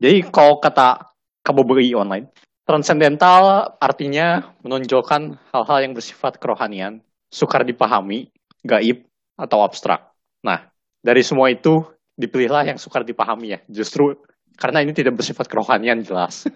Jadi kalau kata KBBI online, transcendental artinya menonjolkan hal-hal yang bersifat kerohanian, sukar dipahami, gaib, atau abstrak. Nah, dari semua itu dipilihlah yang sukar dipahami ya. Justru karena ini tidak bersifat kerohanian jelas.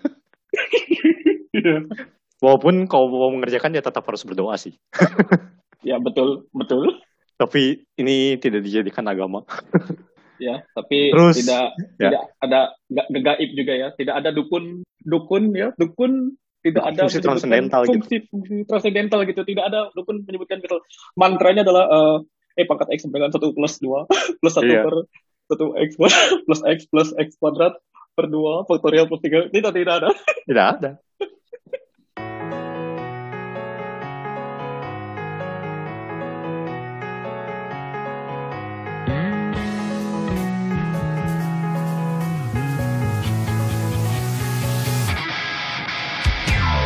Walaupun kalau mau mengerjakan dia tetap harus berdoa sih. ya betul, betul. Tapi ini tidak dijadikan agama. ya tapi Terus, tidak ya. tidak ada nggak gaib juga ya tidak ada dukun dukun ya dukun tidak ada Fungsi transcendental gitu. fungsi, fungsi transcendental gitu tidak ada dukun menyebutkan gitu mantranya adalah eh, eh pangkat x dengan satu plus dua plus satu Iya. per satu x plus x plus x kuadrat per dua faktorial plus tiga tidak tidak ada Tidak ada.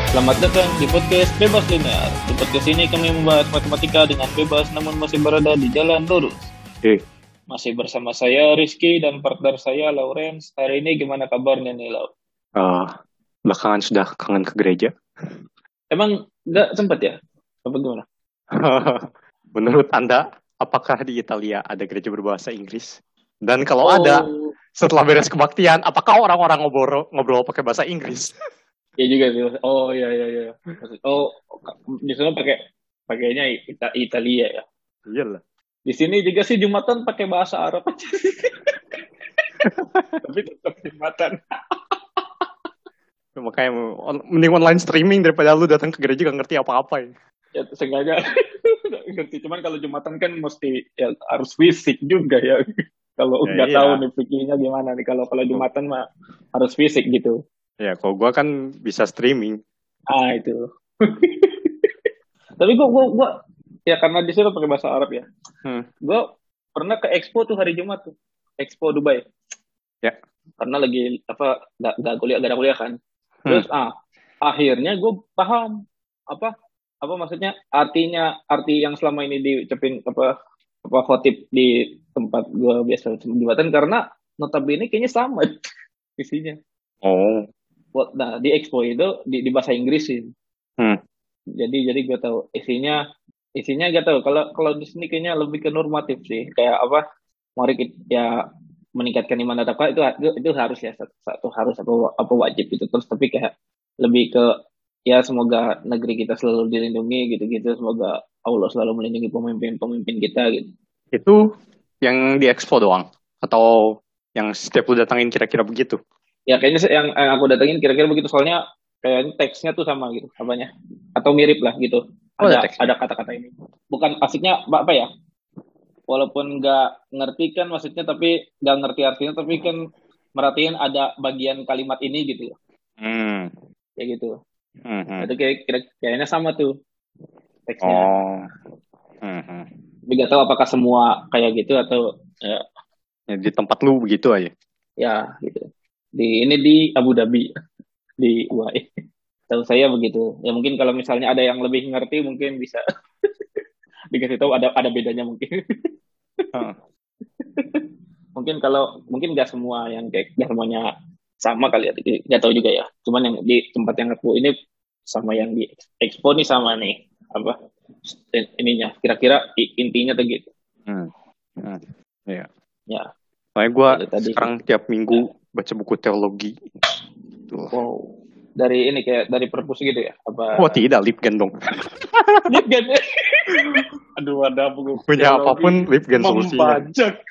Selamat datang di podcast Bebas Linear. Di podcast ini kami membahas matematika dengan bebas namun masih berada di jalan lurus. Oke. Masih bersama saya Rizky dan partner saya Lawrence. Hari ini gimana kabarnya nih Lau? Eh, belakangan sudah kangen ke gereja. Emang nggak sempet ya? Apa gimana? Menurut Anda, apakah di Italia ada gereja berbahasa Inggris? Dan kalau Oh, ada, setelah beres kebaktian, apakah orang-orang ngobrol ngobrol pakai bahasa Inggris? Iya juga sih. Oh iya iya iya. Oh di sana pakai pakainya Ita- Italia ya. Iyalah. Di sini juga sih Jumatan pakai bahasa Arab aja. Tapi tetap Jumatan. Makanya mending online streaming daripada lu datang ke gereja gak ngerti apa-apa ya. Ya sengaja ngerti. Cuman kalau Jumatan kan mesti ya harus fisik juga ya. Kalau Ya, nggak iya. tahu nih fikirnya gimana nih. Kalau kalau Jumatan mah harus fisik gitu. Ya, kalau gua kan bisa streaming. Ah itu. Tapi gua gua gua ya karena di sini pakai bahasa Arab ya. Hmm. Gua pernah ke Expo tuh hari Jumat tuh. Expo Dubai. Ya. Karena lagi apa gak, gak kuliah gak ada kuliah kan. Hmm. Terus ah akhirnya gue paham apa apa maksudnya artinya arti yang selama ini diucapin apa apa khotib di tempat gue biasa jembatan karena notabene kayaknya sama isinya. Oh. Nah di Expo itu di, di bahasa Inggrisin. Hmm. Jadi jadi gue tahu isinya isinya gak tahu kalau kalau di sini kayaknya lebih ke normatif sih kayak apa mari kita ya meningkatkan iman dan takwa itu, itu itu harus ya satu, satu harus apa apa wajib gitu terus tapi kayak lebih ke ya semoga negeri kita selalu dilindungi gitu-gitu semoga Allah selalu melindungi pemimpin-pemimpin kita gitu Itu yang di expo doang? Atau yang setiap lu datangin kira-kira begitu? Ya kayaknya sih yang, yang aku datengin kira-kira begitu soalnya kayaknya teksnya tuh sama gitu apanya atau mirip lah gitu Oh, ada kata-kata ini bukan asiknya apa apa ya walaupun nggak ngerti kan maksudnya tapi nggak ngerti artinya tapi kan merhatiin ada bagian kalimat ini gitu loh Hmm. kayak gitu Hmm, hmm. itu kayak kira kayaknya sama tuh teksnya Oh. Hmm, hmm. tapi nggak tahu apakah semua kayak gitu atau ya, Ya, di tempat lu begitu aja. ya gitu di ini di Abu Dhabi. Di UAE tahu saya begitu. Ya mungkin kalau misalnya ada yang lebih ngerti mungkin bisa. Dikasih tahu ada ada bedanya mungkin. Heeh. mungkin kalau mungkin nggak semua yang kayak nggak semuanya sama kali ya. Nggak tahu juga ya. Cuman yang di tempat yang aku ini sama yang di expo nih sama nih. Apa? Ininya kira-kira intinya tuh gitu. Hmm. Hmm. Iya. ya Soalnya gue tadi. sekarang tiap minggu baca buku teologi. Tuh. wow dari ini kayak dari perpus gitu ya apa Oh tidak, Lipgen dong. Lipgen aduh ada buku Punya teologi apa pun Lipgen solusinya. membajak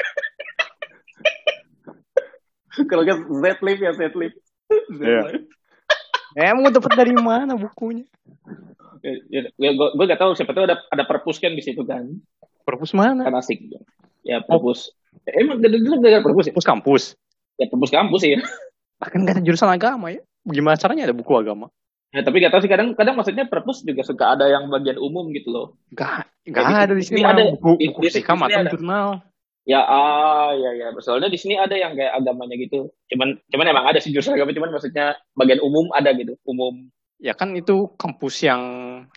kalau nggak Z lip ya Z lip Iya. Eh, mau dapat dari mana bukunya? ya, ya, gue gue gak tahu siapa tahu ada ada perpus kan di situ kan Perpus mana? kan asik ya perpus Eh, emang gak dulu gak ada perpus ya Perpus kampus. ya perpus kampus ya Bahkan gak ada jurusan agama ya. Gimana caranya ada buku agama? ya tapi gak tahu sih kadang kadang maksudnya perpus juga suka ada yang bagian umum gitu loh Gak, gak Ya, di- ada di sini. ada. buku, Di- buku di- macam ada. jurnal. ya ah ya ya soalnya di sini ada yang kayak agamanya gitu cuman cuman emang ada sih jurusan agama cuman maksudnya bagian umum ada gitu umum Ya kan itu kampus yang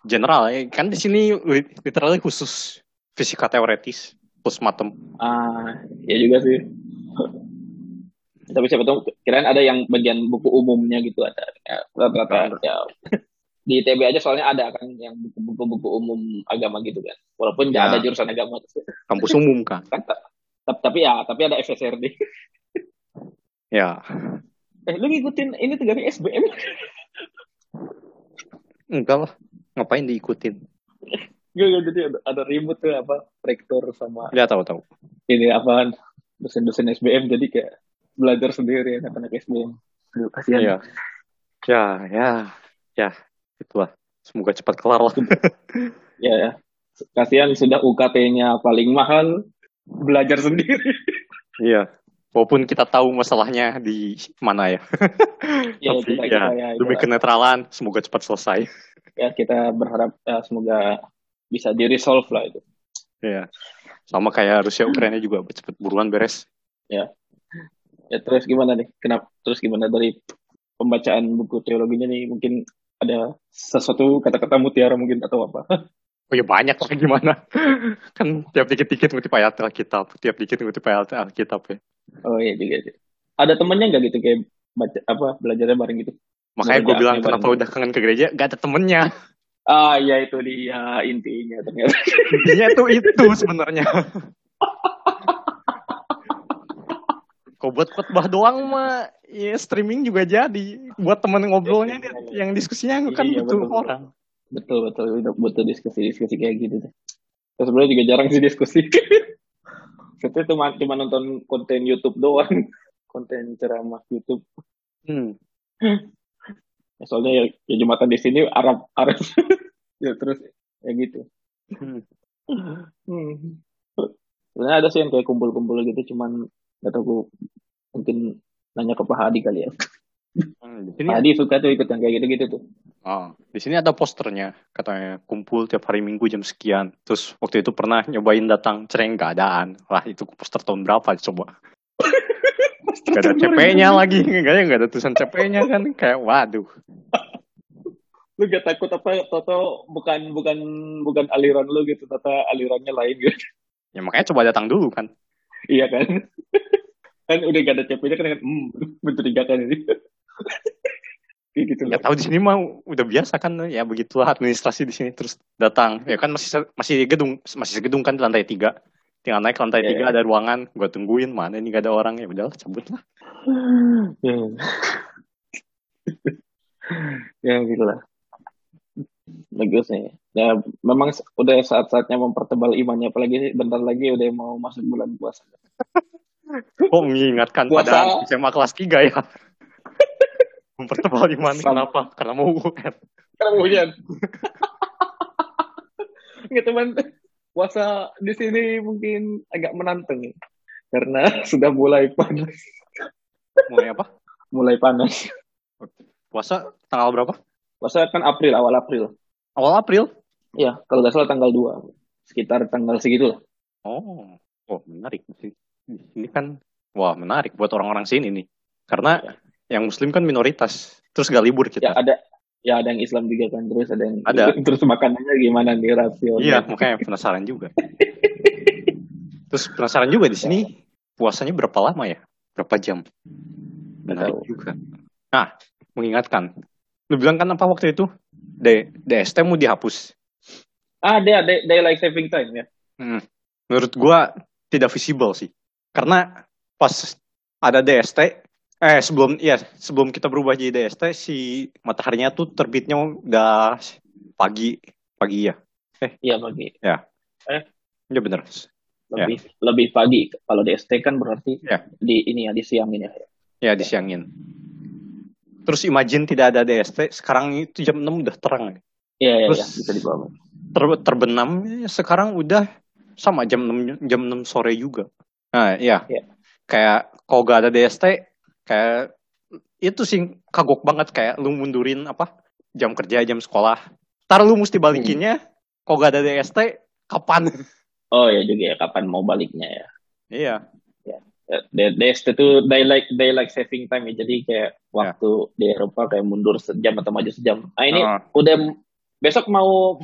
general ya. Kan di sini li- literally khusus fisika teoretis plus matem. ah ya juga sih Tapi siapa tahu kirain ada yang bagian buku umumnya gitu ada. Ya, rata-rata ya. Di ITB aja soalnya ada kan yang buku-buku umum agama gitu kan. Walaupun nggak Ya. ada jurusan agama. Kampus umum kan. Ta- ta- tapi ya, tapi ada FSRD. Ya. Eh, lu ngikutin ini tuh dari SBM? Enggak lah. Ngapain diikutin? Gak, gak, jadi ada, ada ribut tuh apa rektor sama Ya tahu-tahu. ini apaan dosen-dosen SBM jadi kayak belajar sendiri anak-anak SBM. Aduh, kasihan. Iya. Ya, ya, ya. Itulah. Semoga cepat kelar lah. Ya, ya. Kasihan sudah UKT-nya paling mahal, belajar sendiri. Iya. Walaupun kita tahu masalahnya di mana ya. ya, Tapi kita, ya, kita, ya, demi kita, kenetralan, semoga cepat selesai. ya, kita berharap ya, semoga bisa di resolve lah itu. Iya. Sama kayak Rusia Ukraina juga cepet buruan beres. Ya, terus gimana nih? Kenapa? Terus gimana dari pembacaan buku teologinya nih? Mungkin ada sesuatu kata-kata mutiara mungkin atau apa? Oh ya banyak lah gimana. kan tiap dikit-dikit ngutip ayat Alkitab, tiap dikit ngutip ayat Alkitab ya. Oh iya juga sih. Ada temennya nggak gitu kayak baca apa belajarnya bareng gitu? Makanya gue bilang kenapa udah kangen ke gereja, gak ada temennya. Ah iya itu dia intinya ternyata. Intinya tuh itu sebenarnya. Kau buat khotbah doang mah, ya streaming juga jadi. Buat temen ngobrolnya, yang diskusinya kan Iya, butuh betul. orang. betul betul butuh diskusi-diskusi kayak gitu deh. Sebenarnya juga jarang sih diskusi. Kita cuma cuma nonton konten YouTube doang, konten ceramah YouTube. Hmm. Ya, soalnya ya, ya jumatan di sini Arab Arab. ya terus ya gitu. Hmm. Hmm. Sebenarnya ada sih yang kayak kumpul-kumpul gitu, cuman gak tahu gua mungkin nanya ke Pak Hadi kali ya. Hmm, Di sini, Hadi suka tuh ikut yang kayak gitu-gitu tuh. oh, di sini ada posternya, katanya kumpul tiap hari Minggu jam sekian. Terus waktu itu pernah nyobain datang cereng gak adaan. Lah itu poster tahun berapa coba? Gak ada CP-nya lagi, ada, gak ada tulisan CP-nya kan. Kayak waduh. Lu gak takut apa Toto bukan bukan bukan aliran lu gitu, Tata alirannya lain gitu. Ya makanya coba datang dulu kan. iya kan? kan udah gak ada CP-nya kan hmm, mencurigakan ini. Kayak gitu Ya tahu di sini mah udah biasa kan ya begitulah administrasi di sini terus datang ya kan masih masih gedung masih gedung kan di lantai tiga tinggal naik lantai Iya, tiga iya. ada ruangan gua tungguin mana ini gak ada orang ya udahlah cabut lah ya. ya gitu lah. Bagus nih. Ya memang udah saat-saatnya mempertebal imannya apalagi bentar lagi udah mau masuk bulan puasa. kok mengingatkan Puasa. pada SMA kelas 3 ya mempertebal iman Sama. kenapa karena mau UN Karena hujan. Nggak teman puasa di sini mungkin agak menantang ya. karena sudah mulai panas. mulai apa Mulai panas. puasa tanggal berapa Puasa kan April, awal April. awal April Ya, kalau nggak salah tanggal 2. Sekitar tanggal segitu lah. oh oh menarik sini kan wah menarik buat orang-orang sini nih karena yang muslim kan minoritas terus gak libur Ya kita ada ya ada yang Islam juga kan terus ada yang Ada. terus makanannya gimana nih rasio Iya, makanya penasaran juga. Terus penasaran juga di sini puasanya berapa lama ya? Berapa jam? Menarik tahu. juga. Nah, mengingatkan. Lu bilang kan apa waktu itu? D DST mau dihapus. ah dia day, daylight saving time ya Hmm. Menurut gua tidak visible sih. Karena pas ada DST, eh sebelum iya sebelum kita berubah jadi DST si mataharinya tuh terbitnya udah pagi pagi ya. iya pagi Iya bener. lebih lebih pagi kalau di ST kan berarti Ya. di ini ya di siangin ya Ya disiangin. Terus imagine tidak ada DST, sekarang itu jam 6 udah terang. iya iya Terus- iya, bisa dibawa Ter terbenam sekarang udah sama jam 6 jam 6 sore juga. Nah, iya. Iya. Kayak kalau gak ada DST kayak itu sih kagok banget kayak lu mundurin apa? jam kerja, jam sekolah. Ntar lu mesti balikinnya kalau gak ada DST kapan? oh ya juga ya kapan mau baliknya ya iya. Ya, D- DST itu daylight daylight saving time ya jadi kayak waktu di Eropa kayak mundur sejam atau maju sejam nah ini Ah, udah besok mau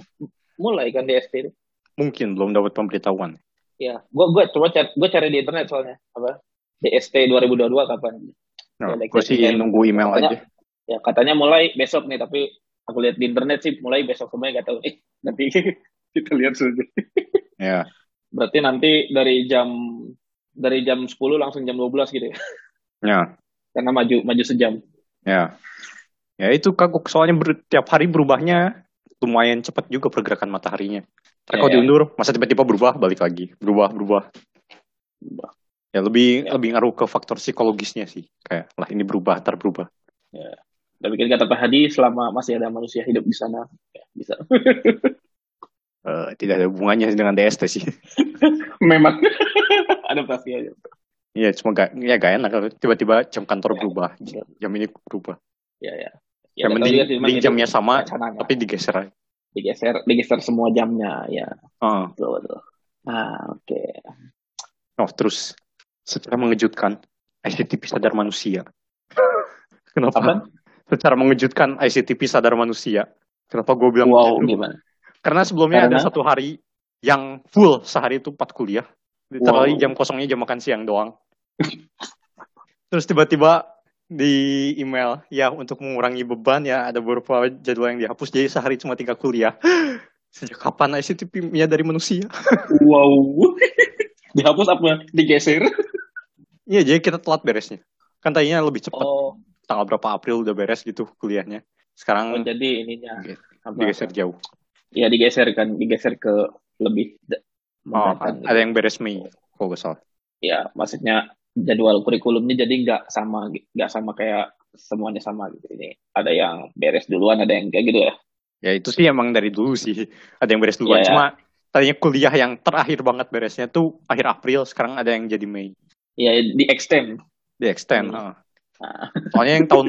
mulai kan DST itu mungkin belum dapat pemberitahuan. Ya, gua gua coba cari gua cari di internet soalnya apa DST 2022 kapan? No, like gue sih nunggu email Katanya- aja. Ya katanya mulai besok nih, tapi aku lihat di internet sih mulai besok semuanya gak tahu nih. Nanti kita lihat saja. Ya, Berarti nanti dari jam dari jam 10 langsung jam 12 gitu ya. ya, Karena maju maju sejam. ya. Ya itu kagok soalnya ber- tiap hari berubahnya lumayan cepat juga pergerakan mataharinya. Ntar Ya, kalau ya. diundur, masa tiba-tiba berubah, balik lagi. Berubah, berubah. Ya lebih Ya. lebih ngaruh ke faktor psikologisnya sih. Kayak lah ini berubah, ntar berubah. Tapi kan kata Pak Hadi selama masih ada manusia hidup di sana ya, bisa. Eh, tidak ada hubungannya dengan DST sih. Memang adaptasi aja. Iya, cuma gak, ya gak enak kalau tiba-tiba jam kantor Ya. berubah. Jam ini berubah. Ya ya. Ya, nggak tahu mending, mending jamnya sama, wacananya. tapi digeser aja. digeser digeser semua jamnya ya Heeh. betul betul. Nah oke. Oh, terus secara mengejutkan, ICTP sadar manusia. Kenapa? Apa? Secara mengejutkan, ICTP sadar manusia. Kenapa gue bilang Wow begitu? gimana? Karena sebelumnya ada Karena? satu hari yang full sehari itu empat kuliah. Literally Wow. jam kosongnya jam makan siang doang. Terus tiba-tiba di email, ya untuk mengurangi beban ya ada beberapa jadwal yang dihapus. Jadi sehari cuma tiga kuliah. Sejak kapan ICTP dari manusia? Wow. Dihapus apa? Digeser? Iya, jadi kita telat beresnya. Kan tadinya lebih cepat. Oh, Tanggal berapa April udah beres gitu kuliahnya. oh Sekarang jadi ininya Oke, apa? digeser jauh. Ya digeser kan, digeser ke lebih Oh, mendatang gitu. ada yang beres Mei, kalau nggak salah. Ya maksudnya jadwal kurikulumnya jadi nggak sama, nggak sama kayak semuanya sama gitu. Ini ada yang beres duluan, ada yang kayak gitu ya. Ya itu sih emang dari dulu sih. Ada yang beres duluan. Iya, ya. Cuma tadinya kuliah yang terakhir banget beresnya tuh akhir April. Sekarang ada yang jadi Mei. Ya di extend. Di extend. Hmm. Nah, Soalnya yang tahun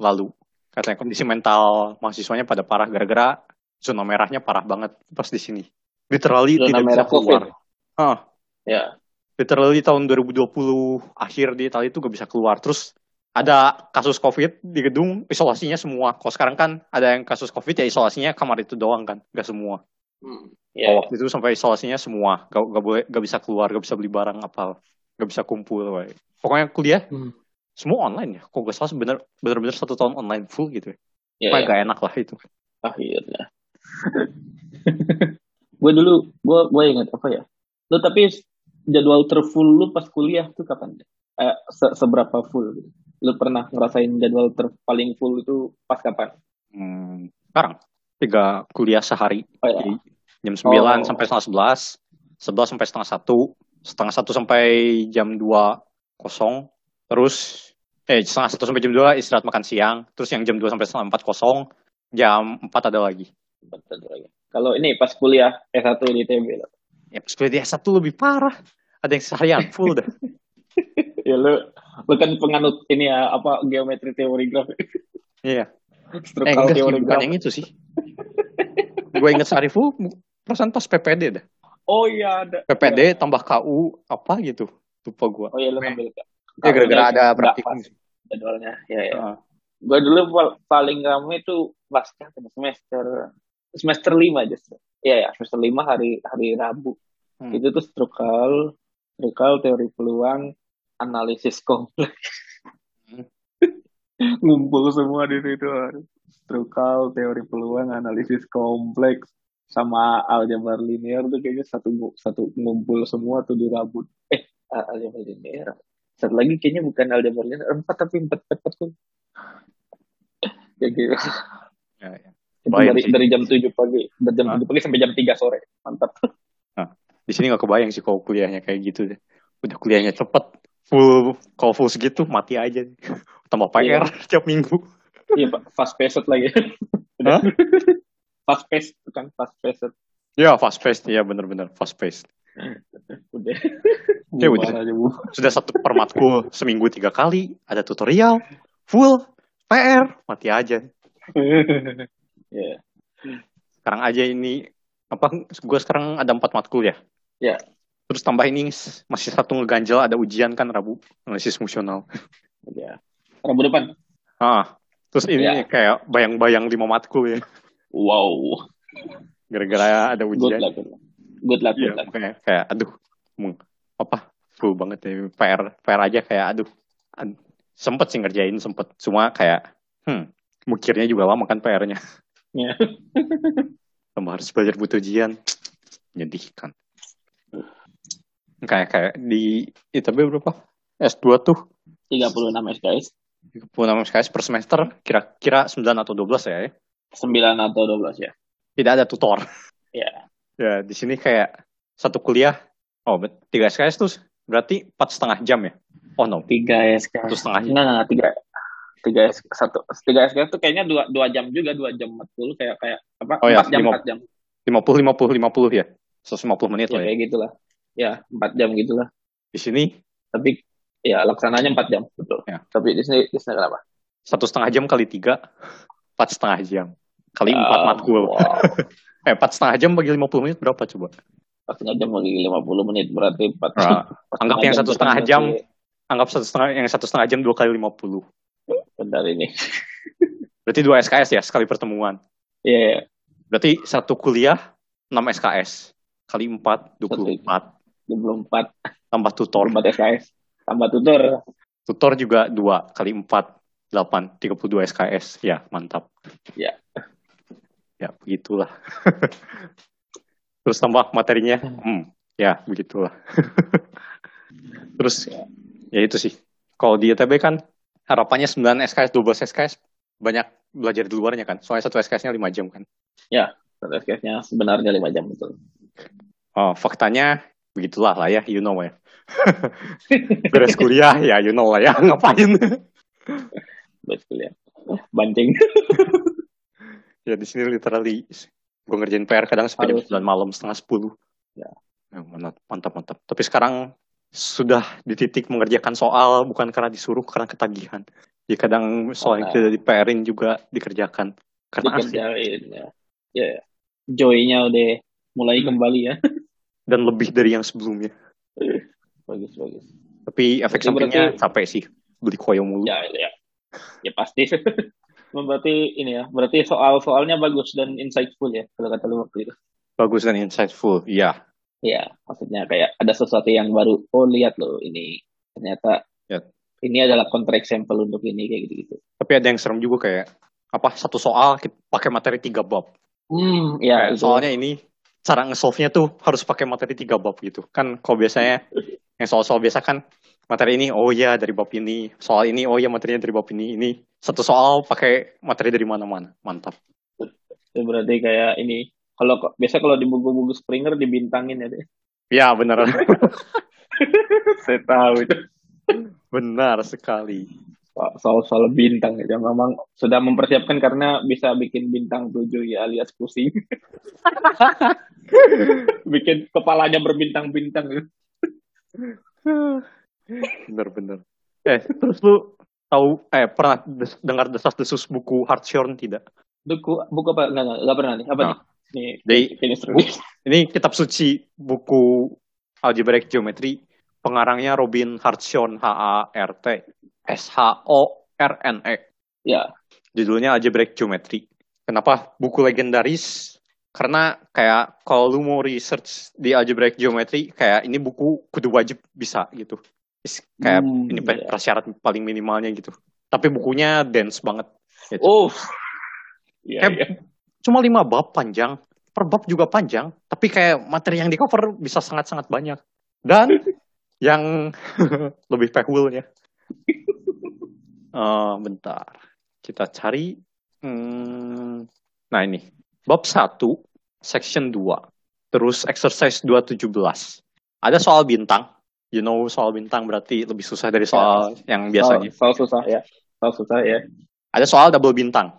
lalu. Katanya kondisi mental mahasiswanya pada parah. Gara-gara zona merahnya parah banget pas di sini. Literally Zona tidak bisa merah keluar. COVID. Ah, ya. literally tahun 2020 akhir di Italia itu gak bisa keluar. Terus ada kasus COVID di gedung, isolasinya semua. Kalau sekarang kan ada yang kasus COVID ya isolasinya kamar itu doang kan, gak semua. Hmm. Kalau Ya, waktu itu sampai isolasinya semua, gak, gak boleh, gak bisa keluar, gak bisa beli barang apa, gak bisa kumpul. woy. Pokoknya kuliah Hmm. semua online ya. Kok gak salah bener bener satu tahun online full gitu ya. ya, Pokoknya ya. gak enak lah itu. akhirnya gue dulu gue gue ingat apa ya lu tapi jadwal terfull lu pas kuliah tuh kapan eh, se- seberapa full lu pernah ngerasain jadwal ter paling full itu pas kapan Hmm, sekarang tiga kuliah sehari. oh ya Jadi jam 9 Oh. sampai setengah 11, 11 sampai setengah satu, setengah satu sampai jam 2 kosong, terus eh setengah satu sampai jam 2 istirahat makan siang, terus yang jam 2 sampai setengah 4 kosong, jam 4 ada lagi. Bentar lagi. kalau ini pas kuliah S1 di TB. Ya pas kuliah di S1 lebih parah. Ada yang seharian full dah. ya lu lu kan penganut ini ya apa geometri teori graf Iya. Eh enggak sih, teori bukan graf yang itu sih. Gue inget sehari full, perasaan pas PPD dah. Oh iya ada PPD tambah KU apa gitu. Lupa gue. oh iya lu ngambil Ya gara-gara ada praktikum. jadwalnya ya ya Heeh. gue dulu pal- paling rame itu pas kapan ya? semester semester lima aja Iya ya semester lima hari hari Rabu Hmm. itu tuh struktural struktural teori peluang analisis kompleks Hmm. ngumpul semua di situ struktural teori peluang analisis kompleks sama aljabar linear tuh kayaknya satu satu ngumpul semua tuh di Rabu eh aljabar linear satu lagi kayaknya bukan aljabar linear empat tapi empat empat, empat tuh kayak gitu Ya, ya. Itu Bayang dari sih. dari jam 7 pagi, dari jam Ah. 7 pagi sampai jam 3 sore. Mantap. Di sini nggak kebayang sih kalau kuliahnya kayak gitu deh. Udah kuliahnya cepet, full, kalau full segitu mati aja. Tambah PR tiap minggu. iya, Pak. Fast paced lagi. Hah? Fast paced bukan fast paced. Ya fast paced, ya bener-bener fast paced. Udah. Ya, udah. Bubar aja, Bu. Sudah satu per matkul seminggu tiga kali, ada tutorial, full, PR, mati aja. Iya. Sekarang aja ini, apa, gue sekarang ada empat matkul ya. Ya. Terus tambah ini masih satu ngeganjel ada ujian kan Rabu, analisis fungsional. Iya. Rabu depan. Ah, terus ini Ya. kayak bayang-bayang lima matkul ya. Wow. Gara-gara ada ujian. Good luck. Good luck. Iya, Good luck. makanya kayak aduh, meng- apa full banget ya. PR PR aja kayak aduh, ad- sempet sih ngerjain sempet cuma kayak hmm mukirnya juga lama kan PR-nya Ya. tambah harus belajar butuh ujian menyedihkan kayak kayak di ITB berapa S2 tuh 36 SKS. 36 SKS per semester kira-kira 9 atau 12 ya, ya 9 atau 12 ya. tidak ada tutor. Ya. ya di sini kayak satu kuliah. Oh bet- tiga SKS tuh berarti empat setengah jam ya? Oh no. 3 SKS. satu setengah jam. Enggak, enggak, tiga tiga S satu tiga SKS tuh kayaknya dua dua jam juga dua jam empat puluh kayak kayak apa Oh ya, empat jam lima- empat jam. 50 50 50 ya? 150 menit ya lah ya? kayak gitulah. Ya empat jam gitulah. Di sini? Tapi ya laksananya empat jam betul. Ya. tapi di sini di sini kenapa? Satu setengah jam kali tiga empat setengah jam kali empat Ah, matkul wow. eh empat setengah jam bagi 50 menit berapa coba? Empat setengah jam lagi lima puluh menit berarti empat Nah, empat anggap yang satu setengah jam. anggap satu setengah yang satu setengah jam dua kali 50 bentar ini. Berarti dua SKS ya sekali pertemuan? Iya, iya. berarti satu kuliah 6 SKS kali 4 24 dua puluh empat. Tambah tutor. Empat SKS tambah tutor. Tutor juga 2 kali 4 8 32 SKS ya mantap. Ya. Ya begitulah. Terus tambah materinya? Hmm. Ya begitulah. Terus ya itu sih. Kalau di ITB kan harapannya 9 SKS 12 SKS banyak belajar di luarnya kan. Soalnya satu SKS-nya 5 jam kan. Satu SKS-nya sebenarnya lima jam betul. Oh faktanya begitulah lah ya you know ya. Beres kuliah ya you know lah ya. Ngapain? Betul ya banting ya di sini literally gue ngerjain PR kadang sampai jam. 9 malam setengah 10 Ya. mantap, mantap mantap. Tapi sekarang sudah di titik mengerjakan soal bukan karena disuruh karena ketagihan. Ya kadang soal yang Oh, tidak di PR-in juga dikerjakan. Karena dikerjain ya. Ya ya. joy-nya udah mulai Hmm. kembali ya. Dan lebih dari yang sebelumnya. Bagus bagus. Tapi efek sampingnya berarti- capek sih beli koyo mulu. Ya ya. Ya pasti berarti ini ya berarti soal soalnya bagus dan insightful ya kalau kata lu waktu itu. Bagus dan insightful iya. Ya maksudnya kayak ada sesuatu yang baru oh lihat loh ini. Ternyata Ya. ini adalah kontra example untuk ini kayak gitu gitu tapi ada yang serem juga kayak apa satu soal pakai materi tiga bab. Hmm ya itu soalnya ini cara nge-solve-nya tuh harus pakai materi tiga bab gitu. Kan kalau biasanya yang soal-soal biasa kan materi ini oh ya dari bab ini, soal ini oh ya materinya dari bab ini. Ini satu soal pakai materi dari mana-mana. Mantap. itu berarti kayak ini kalau biasa kalau di buku-buku Springer dibintangin ya deh Ya benar. saya tahu itu benar sekali. soal soal bintang ya memang sudah mempersiapkan karena bisa bikin bintang tujuh ya alias pusing bikin kepalanya berbintang-bintang Bener-bener. Eh, terus lu tahu eh pernah des- dengar desas-desus buku Hartshorn tidak? buku buku apa? Nggak nggak, nggak pernah nih. Apa Nah. nih? Jadi finish Bu- ini kitab suci buku algebraic geometry. Pengarangnya Robin Hartshorn H A R T S H O R N E. Ya. Judulnya algebraic geometry. Kenapa buku legendaris? Karena kayak kalau lu mau research di algebraic geometry kayak ini buku kudu wajib bisa gitu kayak Hmm, ini iya. prasyarat paling minimalnya gitu. Tapi bukunya dense banget. Gitu. oh. Iya Kayak- iya. cuma lima bab panjang. Per bab juga panjang. Tapi kayak materi yang di cover bisa sangat-sangat banyak. Dan yang lebih pehulnya Eh, bentar. Kita cari hmm, nah ini. Bab 1 section 2 terus exercise 217 ada soal bintang you know soal bintang berarti lebih susah dari soal yang biasanya soal, soal susah ya soal susah ya ada soal double bintang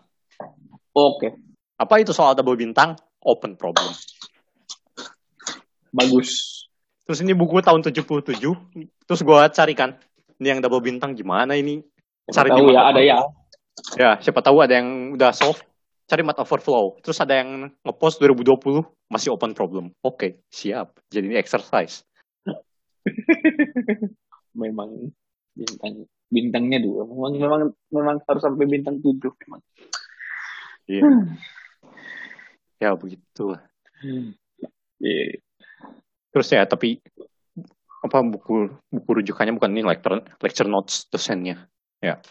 oke apa itu soal double bintang open problem bagus Terus ini buku tahun 77. Terus gua cari kan, ini yang double bintang gimana ini? Cari tahu ya ada ya Ya, siapa tahu ada yang udah solve. Cari Mat Overflow. Terus ada yang ngepost 2020 masih open problem. Oke, siap. Jadi ini exercise. memang bintang bintangnya dua memang memang memang harus sampai bintang tujuh memang Iya. Ya begitu. Iya. Terus ya, tapi apa buku buku rujukannya bukan ini lecture lecture notes dosennya ya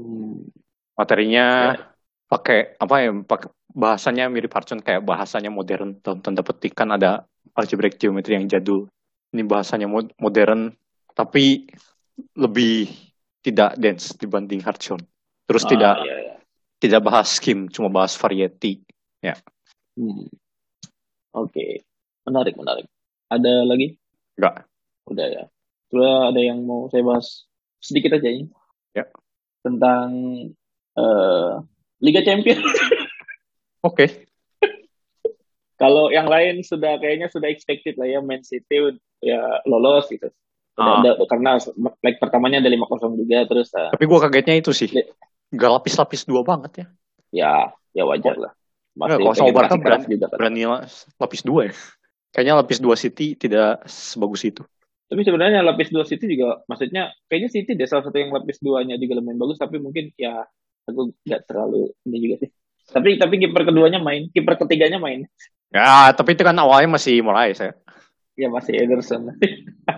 Hmm. materinya Ya. pakai apa ya pakai bahasanya mirip Harcon kayak bahasanya modern dalam tanda petik kan ada algebraic geometry yang jadul ini bahasanya mod- modern tapi lebih tidak dense dibanding Harcon terus Ah, tidak iya, iya. tidak bahas scheme cuma bahas variety Hmm. Oke, menarik, menarik. Ada lagi? enggak Udah ya. Coba ada yang mau saya bahas sedikit aja ini. Ya. Tentang eh, Liga Champions. oke Kalau yang lain sudah kayaknya sudah expected lah ya Man City ya lolos gitu. Udah, Ah. udah- karena leg pertamanya ada 5-0 juga terus eh, tapi gua kagetnya itu sih gak lapis-lapis dua banget ya ya ya wajar lah. Masih kalau sama Barca berani, juga kan. berani lapis dua ya kayaknya lapis dua City tidak sebagus itu Tapi sebenarnya lapis dua City juga maksudnya kayaknya City deh salah satu yang lapis duanya juga lumayan bagus tapi mungkin ya aku nggak terlalu ini juga sih. Tapi tapi kiper keduanya main, kiper ketiganya main. Ya tapi itu kan awalnya masih mulai saya Ya masih Ederson.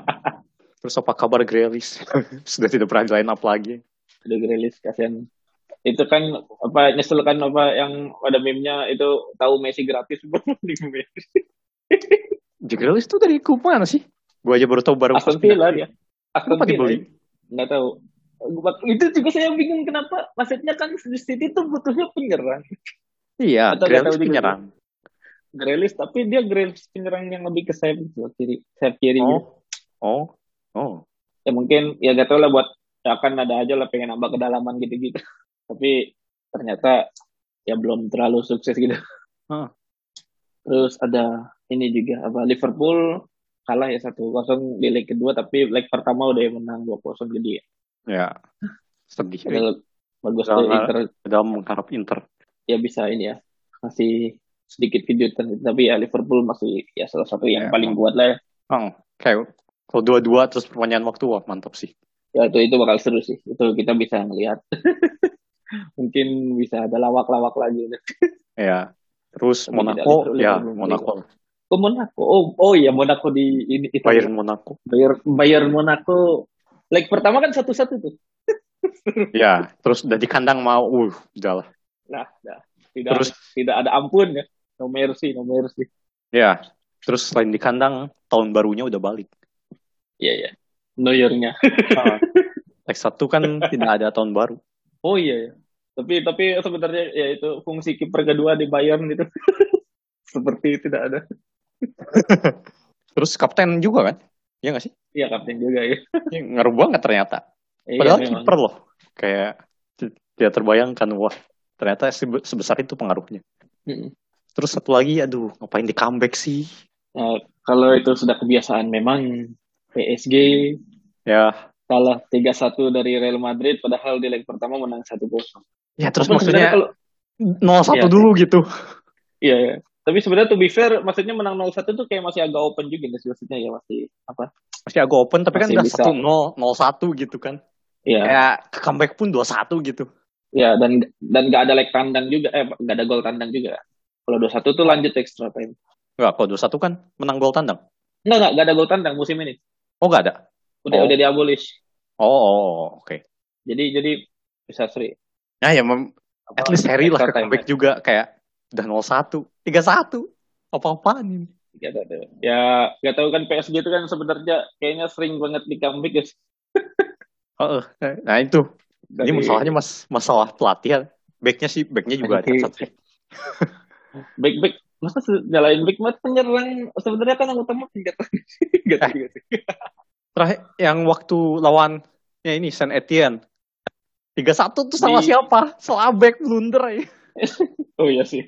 Terus apa kabar Grealish? Sudah tidak pernah di line up lagi. Udah Grealish kasihan. Itu kan apa nyesel kan apa yang ada meme-nya itu tahu Messi gratis di Grealish itu dari klub mana sih? Gue aja baru tahu baru Aston. Villa dia. Aston Villa. dibeli? Nggak tahu. Itu juga saya bingung kenapa. Maksudnya kan City tuh butuhnya penyerang. Iya, Atau Grealish penyerang. Grealish tapi dia Grealish penyerang yang lebih ke sayap gitu, kiri sayap kiri gitu. Oh, oh, oh. Ya mungkin ya gak tau lah buat ya kan ada aja lah pengen nambah kedalaman gitu-gitu. Tapi ternyata ya belum terlalu sukses gitu. Hah. Terus ada ini juga apa Liverpool kalah ya satu kosong di leg kedua tapi leg pertama udah menang dua kosong jadi Ya, sedih. padahal bagus tuh Inter Dalam mengharap Inter. ya bisa ini ya masih sedikit kejutan tapi ya Liverpool masih ya salah satu yang Ya, paling kuat lah ya. Oh, kayak kalau dua-dua terus perpanjangan waktu, wah mantap sih. ya itu itu bakal seru sih. Itu kita bisa ngelihat mungkin bisa ada lawak-lawak lagi. Ya, terus Tapi Monaco, ya. Monaco, oh Monaco. Oh oh ya Monaco di ini itu. Bayern Monaco. Bayern Bayern Monaco. Leg pertama kan satu-satu tuh. Ya, terus udah di kandang mau, uh, udah lah. nah, nah tidak Terus, tidak ada ampun ya no mercy no mercy ya, terus selain di kandang, tahun barunya udah balik. iya ya New Year-nya Ah, Leg satu kan tidak ada tahun baru. oh iya ya tapi tapi sebenarnya ya itu fungsi kiper kedua di Bayern itu seperti tidak ada Terus kapten juga kan? Iya nggak sih? Iya kapten juga ya Ini ngaruh banget ternyata. Iya, Padahal memang. kiper loh. Kayak tidak terbayangkan wah ternyata sebe- sebesar itu pengaruhnya. Mm-mm. Terus satu lagi, aduh ngapain di comeback sih? Nah, kalau itu sudah kebiasaan memang PSG Ya, kalah 3-1 dari Real Madrid padahal di leg pertama menang 1-0. ya terus sebenarnya maksudnya kalau 0-1 Iya. dulu gitu. iya ya. Tapi sebenarnya to be fair maksudnya menang 0-1 tuh kayak masih agak open juga sih maksudnya ya masih apa? Masih agak open tapi kan Masih udah bisa. 1-0, 0-1 gitu kan. Iya. Kayak ke comeback pun 2-1 gitu. Iya dan dan nggak ada leg tandang juga eh nggak ada gol tandang juga. Kalau 2-1 tuh lanjut extra time. Enggak, kalau 2-1 kan menang gol tandang. Enggak enggak nggak ada gol tandang musim ini. Oh nggak ada? Udah Oh. udah diabolish. Oh, oh, oke. Jadi jadi bisa seri. Nah ya, mem- at least Harry lah comeback juga kayak udah 0-1, 3-1. Apa-apaan ini? Gak tahu. Ya, gak tahu kan PSG itu kan sebenarnya kayaknya sering banget di comeback guys. Heeh. Nah itu. Ini Dari- masalahnya mas masalah pelatihan. Backnya sih, backnya juga ada satu. back back masa nyalain back mat penyerang sebenarnya kan yang utama penjaga gak juga sih. Terakhir yang waktu lawan ya ini Saint Etienne. 3-1 tuh sama Di- siapa? Salah back blunder ya. oh iya sih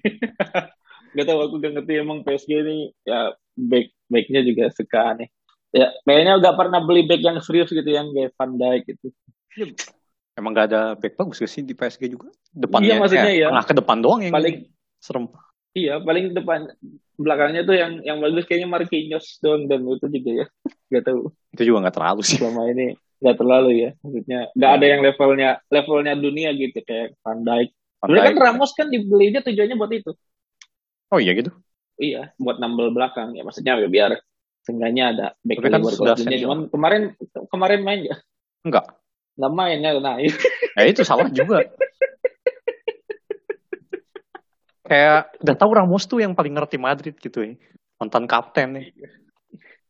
gak tahu aku gak ngerti emang PSG ini ya back backnya juga suka aneh ya kayaknya gak pernah beli back yang serius gitu yang kayak Van Dijk gitu Emang gak ada back bagus gak sih di PSG juga? Depannya, Iya, maksudnya eh, iya. Tengah ke depan doang yang paling serem. Iya paling depan belakangnya tuh yang yang bagus kayaknya Marquinhos doang dan itu juga ya gak tahu Itu juga gak terlalu sih. selama ini nggak terlalu ya maksudnya nggak ada yang levelnya levelnya dunia gitu kayak Van Dijk Sebenarnya kan. Ramos kan dibelinya tujuannya buat itu Oh iya gitu? iya buat nambel belakang ya maksudnya ya biar Seenggaknya ada back Tapi kan sudah. Cuman kemarin kemarin main ya Enggak. nggak main ya. Nah, Ya itu salah juga. Kayak udah tahu Ramos tuh yang paling ngerti Madrid gitu ya. Mantan kapten nih.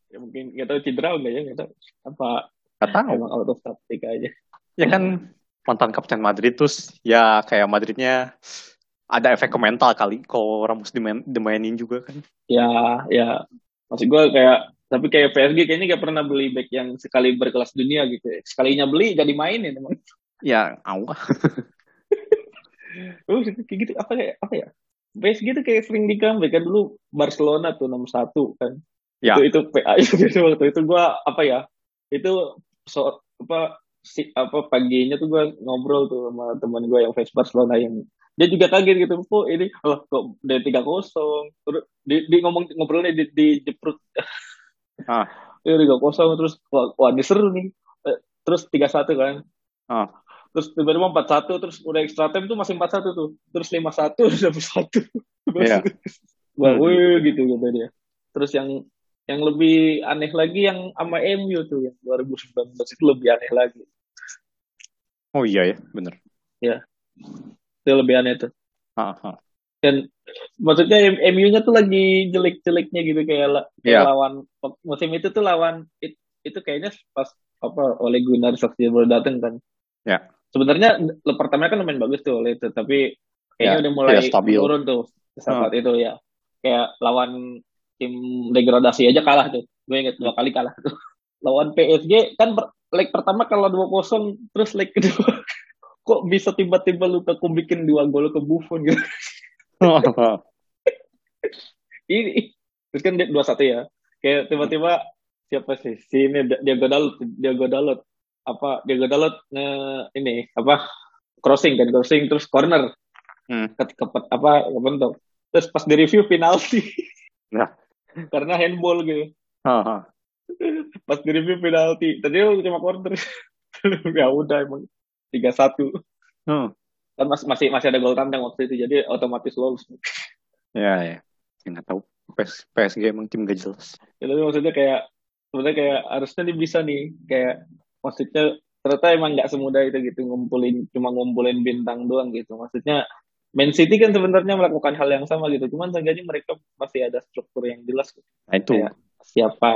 ya mungkin nggak tahu cedera enggak ya nggak tahu apa Gak tahu. emang out of tactic aja. Ya kan mantan kapten Madrid terus ya kayak Madridnya ada efek ke mental kali kalau Ramos dimain, dimainin juga kan. Ya ya maksud gue kayak tapi kayak PSG kayaknya nggak pernah beli back yang sekali berkelas dunia gitu. ya. Sekalinya beli gak dimainin emang. Ya, awah. Oh, kayak gitu apa ya? Apa ya? PSG tuh kayak sering di comeback kan dulu Barcelona tuh nomor satu kan. Ya. Itu itu PA itu waktu itu gua apa ya? Itu so, apa si apa paginya tuh gua ngobrol tuh sama teman gua yang fans Barcelona yang dia juga kaget gitu kok ini loh kok udah tiga kosong terus di, di ngomong ngobrolnya di, di jeprut Ah. ya tiga kosong terus wah, wah ini seru nih Eh, terus tiga satu kan Ah. Terus tiba-tiba empat satu terus udah extra time tuh masih empat satu tuh terus lima satu satu Iya. wah Hmm. wih, gitu gitu dia terus yang yang lebih aneh lagi yang sama MU tuh yang 2019 itu lebih aneh lagi Oh iya ya, bener. itu lebih aneh tuh Ah, ah. dan maksudnya MU-nya tuh lagi jelek-jeleknya gitu kayak, kayak Iya. lawan musim itu tuh lawan it- itu kayaknya pas apa oleh Gunnar Solskjaer baru dateng kan. Ya. Sebenarnya pertamanya kan lumayan bagus tuh itu tapi kayaknya Ya, udah mulai ya, stabil. turun tuh saat itu ya. Kayak lawan tim degradasi aja kalah tuh. Gue inget dua kali kalah tuh. Lawan PSG kan per- leg pertama kalau 2-0 terus leg kedua kok bisa tiba-tiba lu ke bikin dua gol ke Buffon gitu. ini terus kan dia dua satu ya kayak tiba-tiba siapa sih si ini Diego Dalot Diego Dalot apa Diego Dalot nge ini apa crossing kan crossing terus corner Hmm. ke, ke apa kepentok terus pas di review penalti Nah. karena handball gitu ah. pas di review penalti tadi cuma corner ya udah emang tiga satu Hmm. kan mas- masih masih ada gol tandang waktu itu jadi otomatis lolos Ya, ya. Ya, nggak tahu. PS, PSG emang tim gak jelas. Ya, tapi maksudnya kayak sebenarnya kayak harusnya nih bisa nih kayak maksudnya ternyata emang nggak semudah itu gitu ngumpulin cuma ngumpulin bintang doang gitu maksudnya Man City kan sebenarnya melakukan hal yang sama gitu cuman seenggaknya mereka masih ada struktur yang jelas gitu. Nah itu. Kayak siapa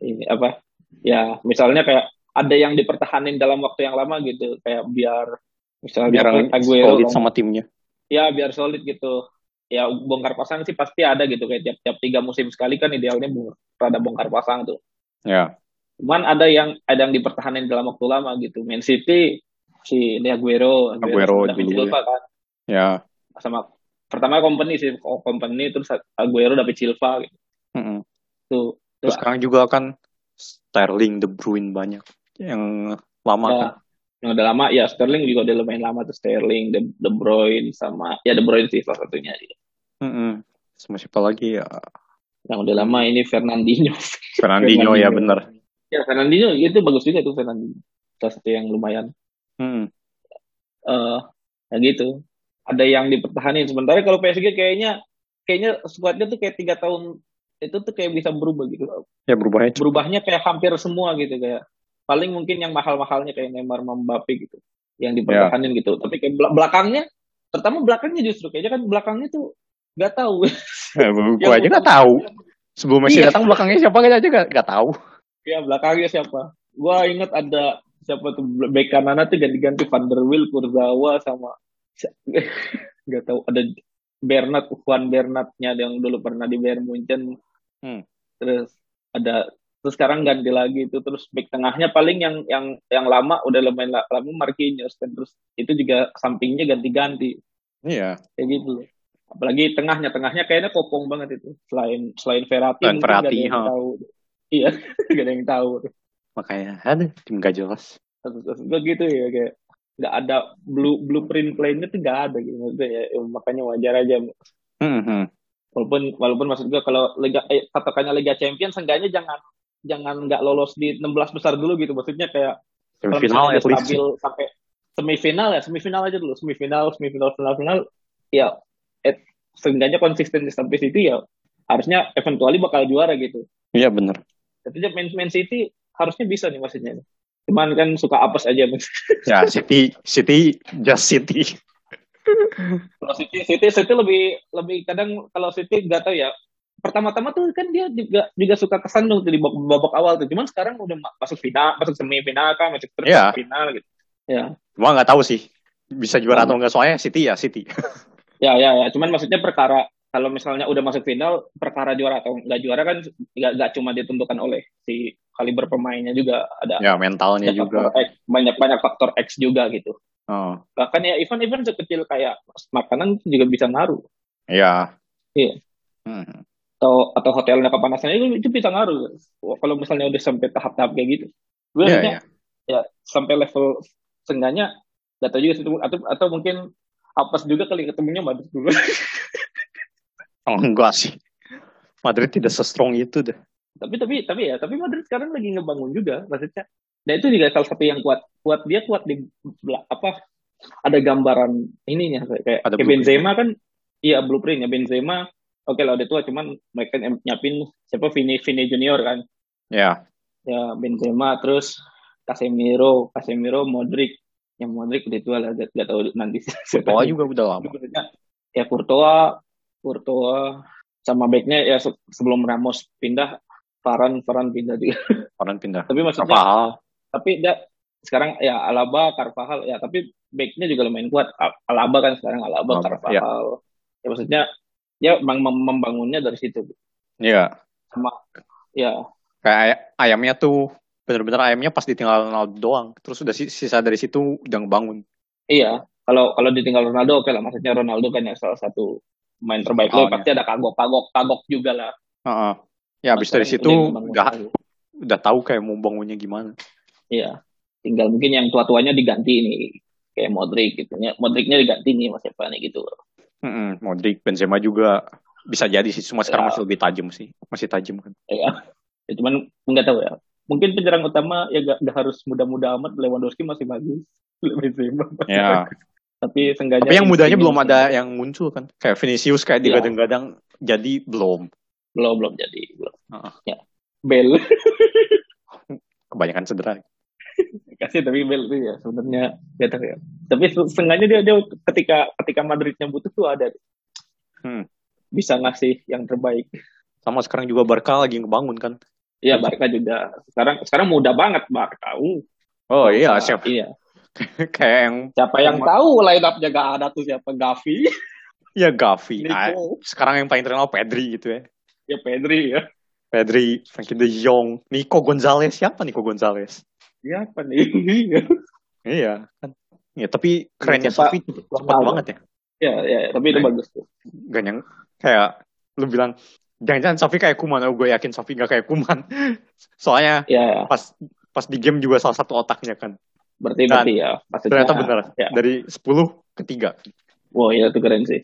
ini apa ya misalnya kayak ada yang dipertahanin dalam waktu yang lama gitu kayak biar misalnya Biar Aguero solid sama timnya. ya biar solid gitu ya bongkar pasang sih pasti ada gitu kayak tiap tiap tiga musim sekali kan idealnya bong- rada bongkar pasang tuh Ya. Cuman ada yang ada yang dipertahanin dalam waktu lama gitu Man City si ini Aguero Aguero David dulu. Silva kan Ya. sama pertama company sih oh, company terus Aguero David Silva gitu Mm-mm. tuh Terus sekarang juga kan Sterling, De Bruyne banyak yang lama Ya, kan. yang udah lama ya Sterling juga udah lumayan lama tuh Sterling De, De Bruyne sama ya De Bruyne sih salah satunya Mm-mm. Sama siapa lagi ya? yang udah lama ini Fernandinho Fernandinho ya bener. Ya Fernandinho itu bagus juga tuh Fernandinho salah satu yang lumayan Mm. eh ya gitu ada yang dipertahanin sementara kalau PSG kayaknya kayaknya skuadnya tuh kayak tiga tahun itu tuh kayak bisa berubah gitu Ya berubahnya cepet. berubahnya kayak hampir semua gitu kayak paling mungkin yang mahal-mahalnya kayak Neymar Mbappe gitu yang dipertahanin gitu tapi kayak bel- belakangnya terutama belakangnya justru kayaknya kan belakangnya tuh nggak tahu Ya, gue aja nggak tahu. Sebelum Messi Iya. datang belakangnya siapa kita aja nggak tahu. Ya belakangnya siapa? Gua inget ada siapa tuh bek kanannya tuh ganti-ganti Van der Wiel Kurzawa sama nggak tahu ada Bernat Juan Bernatnya yang dulu pernah di Bayern Munchen. Hmm. terus ada terus sekarang ganti lagi itu terus back tengahnya paling yang yang yang lama udah lumayan la- lama Marquinhos kan. Terus itu juga sampingnya ganti-ganti. Iya. kayak gitu apalagi tengahnya tengahnya kayaknya kopong banget itu. Selain selain Verratti Selain Verratti, tahu iya gak ada yang tahu Makanya ada tim gak jelas. Gue gitu ya kayak nggak ada blue blueprint playnya tuh nggak ada gitu maksudnya ya, ya, makanya wajar aja Hmm. walaupun walaupun maksud gue kalau liga eh, patokannya Liga Champions seenggaknya jangan jangan nggak lolos di 16 besar dulu gitu maksudnya kayak Semifinal least. stabil sampai semifinal ya semifinal aja dulu semifinal semifinal final final ya eh, seenggaknya konsisten sampai situ ya harusnya eventually bakal juara gitu Iya bener. Tapi Man, Man City harusnya bisa nih maksudnya. Cuman kan suka apes aja. Ya, City, City, just City. kalau City, City, City lebih lebih kadang kalau City nggak tahu ya. Pertama-tama tuh kan dia juga juga suka kesandung tuh di babak, babak awal tuh. Cuman sekarang udah masuk final, masuk semifinal kan, masuk terus Ya. final gitu. Ya. Cuma nggak tahu sih bisa juara atau nggak soalnya City ya City. Ya, ya, ya. Cuman maksudnya perkara kalau misalnya udah masuk final, perkara juara atau nggak juara kan nggak cuma ditentukan oleh si kaliber pemainnya juga ada Ya mentalnya ada juga. X, banyak banyak faktor X juga gitu. Oh, Bahkan ya event-event sekecil kayak makanan juga bisa ngaruh. ya. Iya. Hmm. Atau atau hotelnya kepanasan itu, itu bisa ngaruh. Kalau misalnya udah sampai tahap-tahap kayak gitu. Gue Iya, maksudnya, iya. ya sampai level seenggaknya nggak tahu juga atau atau mungkin apes juga kali ketemunya Madrid dulu. Oh, enggak sih. Madrid tidak se-strong itu deh. tapi tapi tapi ya tapi Madrid sekarang lagi ngebangun juga maksudnya dan itu juga salah satu yang kuat kuat dia kuat di apa ada gambaran ininya kayak Ada kayak. Benzema kan iya blueprintnya Benzema oke lah udah tua cuman mereka yang nyiapin siapa Vini Vini Junior kan Ya, ya Benzema terus Casemiro Casemiro Modric yang Modric udah tua lah gak, gak tahu nanti siapa Courtois juga udah lama. Ya Courtois Courtois sama backnya ya se- sebelum Ramos pindah Varane Varane pindah juga Orang pindah. tapi maksudnya Carvajal. tapi dia sekarang ya Alaba Carvajal ya tapi backnya juga lumayan kuat Al- Alaba kan sekarang Alaba Alaba, Carvajal ya maksudnya ya mem- membangunnya dari situ Iya. sama ya Kayak ay- ayamnya tuh bener-bener ayamnya pas ditinggal Ronaldo doang. Terus udah si- sisa dari situ udah ngebangun. iya kalau kalau ditinggal Ronaldo oke lah maksudnya Ronaldo kan ya salah satu main terbaik Oh, lo pasti ada kagok kagok kagok juga lah Heeh. Ya habis dari situ udah udah tahu kayak mau bangunnya gimana. iya tinggal mungkin yang tua-tuanya diganti nih kayak Modric gitu ya Modricnya diganti nih mas nih gitu Mm-mm, Modric, Benzema juga bisa jadi sih. Cuma sekarang Ya. masih lebih tajam sih. Masih tajam kan. ya, ya cuman nggak tahu ya mungkin penyerang utama ya gak, gak harus muda-muda amat Lewandowski masih bagus Benzema masih Ya. Tapi seenggaknya Tapi yang mudanya belum ada bagus. yang muncul kan. Kayak Vinicius kayak Iya. digadang-gadang jadi belum. belum belum jadi belum Heeh. ya Bel Kebanyakan cedera. kasih tapi Bel itu ya sebenarnya tahu ya tapi se- seenggaknya dia dia ketika ketika Madridnya butuh tuh ada Hmm. bisa ngasih yang terbaik Sama sekarang juga Barca lagi ngebangun kan. Iya Barca juga sekarang sekarang mudah banget Barca uh, Oh iya, siapa iya kayak yang siapa yang tahu line up-nya gak ada tuh siapa Gavi ya Gavi. Ah, Nico sekarang yang paling terkenal Pedri gitu ya. ya Pedri ya Pedri, Frankie De Jong, Nico Gonzalez siapa Nico Gonzalez? siapa nih Iya kan. Ya tapi kerennya Cepat- Sofi Ronaldo. banget ya. ya ya tapi itu Keren. bagus tuh Gak nyang kayak lu bilang jangan-jangan Sofi kayak Kuman, oh, gue yakin Sofi gak kayak Kuman. Soalnya ya pas pas di game juga salah satu otaknya kan. Berarti Dan berarti ya maksudnya Ternyata benar. ya. Dari 10 ke 3. Wah iya itu keren sih.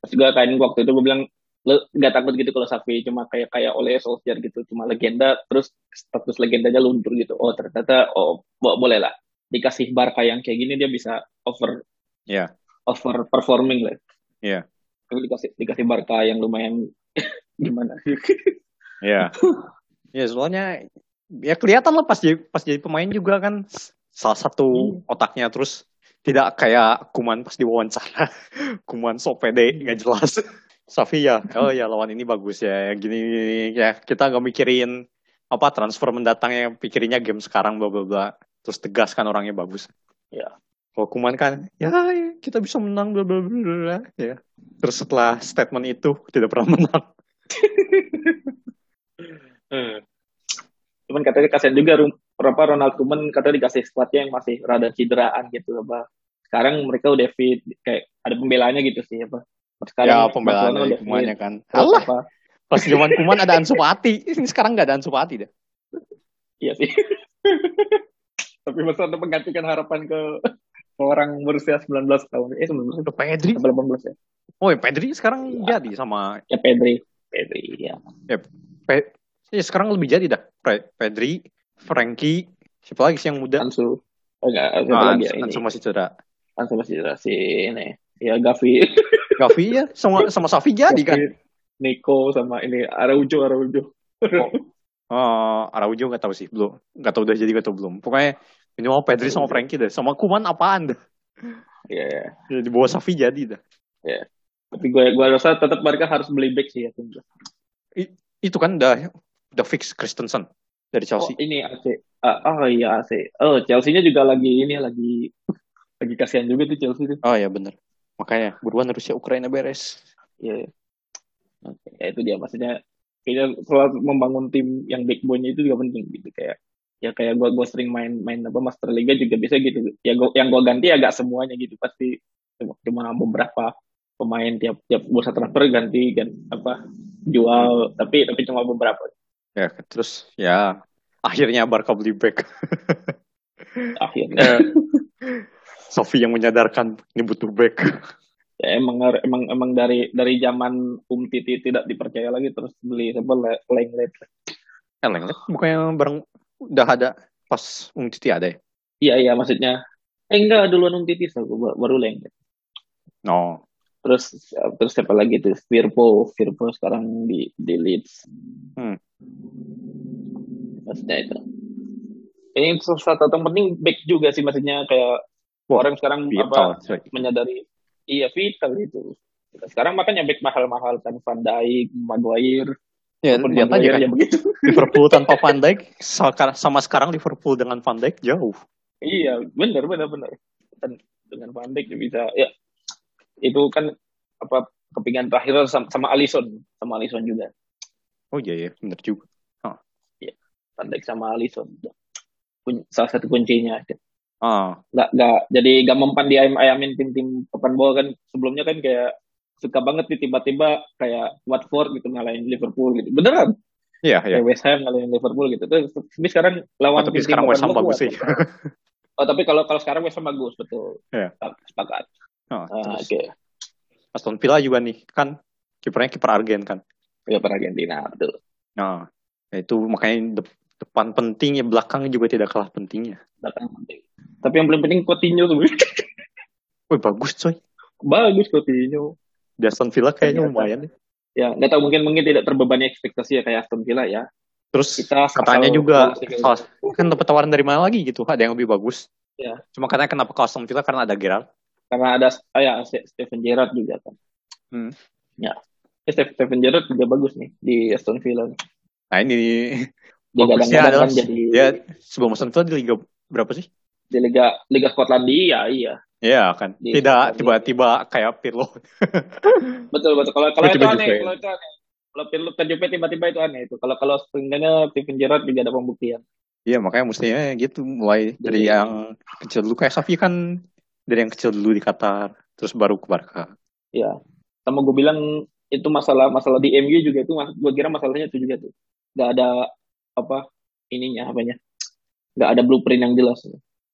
Terus juga kan waktu itu gue bilang lo nggak takut gitu kalau Safi cuma kayak kayak oleh Solskjaer gitu cuma legenda terus status legendanya luntur gitu oh ternyata oh bo- boleh lah dikasih Barca yang kayak gini dia bisa over Iya. over performing lah Iya. Tapi dikasih dikasih Barca yang lumayan gimana Iya. ya soalnya ya kelihatan lah pas jadi pas jadi pemain juga kan salah satu Hmm. otaknya terus tidak kayak Kuman pas diwawancara. Kuman so pede nggak jelas. Safi ya, oh ya lawan ini bagus ya, gini, gini ya kita nggak mikirin apa transfer mendatangnya, pikirinnya game sekarang bla bla bla. Terus tegas kan orangnya bagus. Ya. Kalau Kuman kan, ya ya, kita bisa menang bla bla bla ya. Terus setelah statement itu tidak pernah menang. cuman katanya kasihan juga Rum- apa Ronald Koeman katanya dikasih squadnya yang masih rada cederaan gitu apa sekarang mereka udah fit kayak ada pembelaannya gitu sih apa ya pembelaan Barcelona dari udah Kumannya fit. kan. Alah, apa pas zaman Kuman ada Ansu Fati. Ini sekarang nggak ada Ansu Fati deh. iya sih tapi masa untuk menggantikan harapan ke orang berusia 19 tahun eh 19 Udah Pedri. atau 18 ya Oh, ya Pedri sekarang jadi sama ya Pedri Pedri ya Pe ya, sekarang lebih jadi dah. Pe- Pedri, Frankie, siapa lagi sih yang muda? Ansu oh enggak siapa Ah, lagi ya Ansu, ini Ansu masih cedera. Ansu masih cedera si ini ya Gavi Gavi ya sama sama Safi jadi kan. Nico sama ini Araujo Araujo Oh, Oh, Araujo nggak tahu sih, belum. Nggak tahu udah jadi atau belum. Pokoknya minimal Pedri sama Frankie deh. Sama Kuman apaan dah. Iya, iya. Ya, di bawah Safi jadi dah. Tapi gue gue rasa tetap mereka harus beli back sih ya. gue. Itu kan udah udah fix Christensen dari Oh, Chelsea. ini AC. Ah, oh iya AC. Oh, Chelsea-nya juga lagi ini lagi lagi kasihan juga tuh Chelsea tuh. Oh ya bener. Makanya buruan Rusia Ukraina beres. Iya. Oke, ya itu dia maksudnya kayaknya selalu membangun tim yang backbone-nya itu juga penting gitu kayak ya kayak gua gua sering main main apa Master Liga juga bisa gitu. Ya gua, yang gua ganti agak semuanya gitu pasti cuma, cuma beberapa pemain tiap tiap bursa transfer ganti kan apa jual tapi tapi cuma beberapa Ya terus ya akhirnya Barca beli back. akhirnya. Sofi yang menyadarkan ini butuh back. Ya, emang emang emang dari dari zaman Um Titi tidak dipercaya lagi terus beli Le- Lenglet. Eh, Lenglet bukannya bareng udah ada pas Ung Titi ada ya? Iya iya maksudnya eh enggak duluan Um Titi so, baru Lenglet. No. Terus terus siapa lagi tuh? Firpo, Firpo sekarang di di Leeds. Hmm. Maksudnya itu. Ini salah satu yang penting back juga sih maksudnya kayak Wah, orang sekarang Vital, apa coy. menyadari iya vital itu. Sekarang makanya back mahal-mahal kan Van Dijk, Maguire, Ya, lihat aja kan. ya begitu. Liverpool tanpa Van Dijk sama sekarang Liverpool dengan Van Dijk jauh. Iya, benar benar benar. Dan dengan Van Dijk bisa ya itu kan apa kepingan terakhir sama, sama Alisson, sama Alisson juga. Oh iya ya, bener juga. Van Dijk sama Alisson. Kun- Salah satu kuncinya. Ah, Nggak, nggak, jadi gak mempan di ayam-ayamin tim-tim papan bawah kan sebelumnya kan kayak suka banget nih tiba-tiba kayak Watford gitu ngalahin Liverpool gitu. Beneran? iya iya. Kayak West Ham ngalahin Liverpool gitu. Terus tapi sekarang Oh, lawan tapi tim-tim sekarang West Ham bagus sih. Oh, tapi kalau kalau sekarang West Ham bagus betul. Iya. Sepakat. Oh, Oke. Aston Villa juga nih kan kipernya kiper Argen kan. Ya per Argentina betul. Nah, itu makanya dep- depan penting ya belakang juga tidak kalah pentingnya. Belakang penting. Tapi yang paling penting Coutinho tuh. Wih bagus coy. bagus Coutinho. Di Aston Villa kayaknya Ternyata. lumayan. ya. Ya, nggak tahu mungkin mungkin tidak terbebani ekspektasi ya kayak Aston Villa ya. Terus Kita katanya juga salah, kan dapat tawaran dari mana lagi gitu ada yang lebih bagus Ya. cuma katanya kenapa ke Aston Villa karena ada Gerrard karena ada ah, ya Steven Gerrard juga kan. Hmm. Ya. Eh, Steve- Steven Gerrard juga bagus nih di Aston Villa. nah ini Dia bagusnya adalah kan jadi ya sebelum Aston Villa di liga berapa sih di Liga Liga Skotlandia, iya. ya kan Di tidak tiba-tiba kayak Pirlo Betul betul. Kalau kalau itu aneh, kalau itu aneh. Kalau Pirlo Juve tiba-tiba itu aneh itu. Kalau kalau sebenarnya Steven Gerrard juga ada pembuktian. Iya makanya mestinya gitu mulai dari Jadi- yang kecil dulu kayak Safi kan dari yang kecil dulu di Qatar terus baru ke Barca Ya. Sama gue bilang itu masalah masalah di MU juga itu gue kira masalahnya itu juga tuh. Gak ada apa ininya apanya. Gak ada blueprint yang jelas.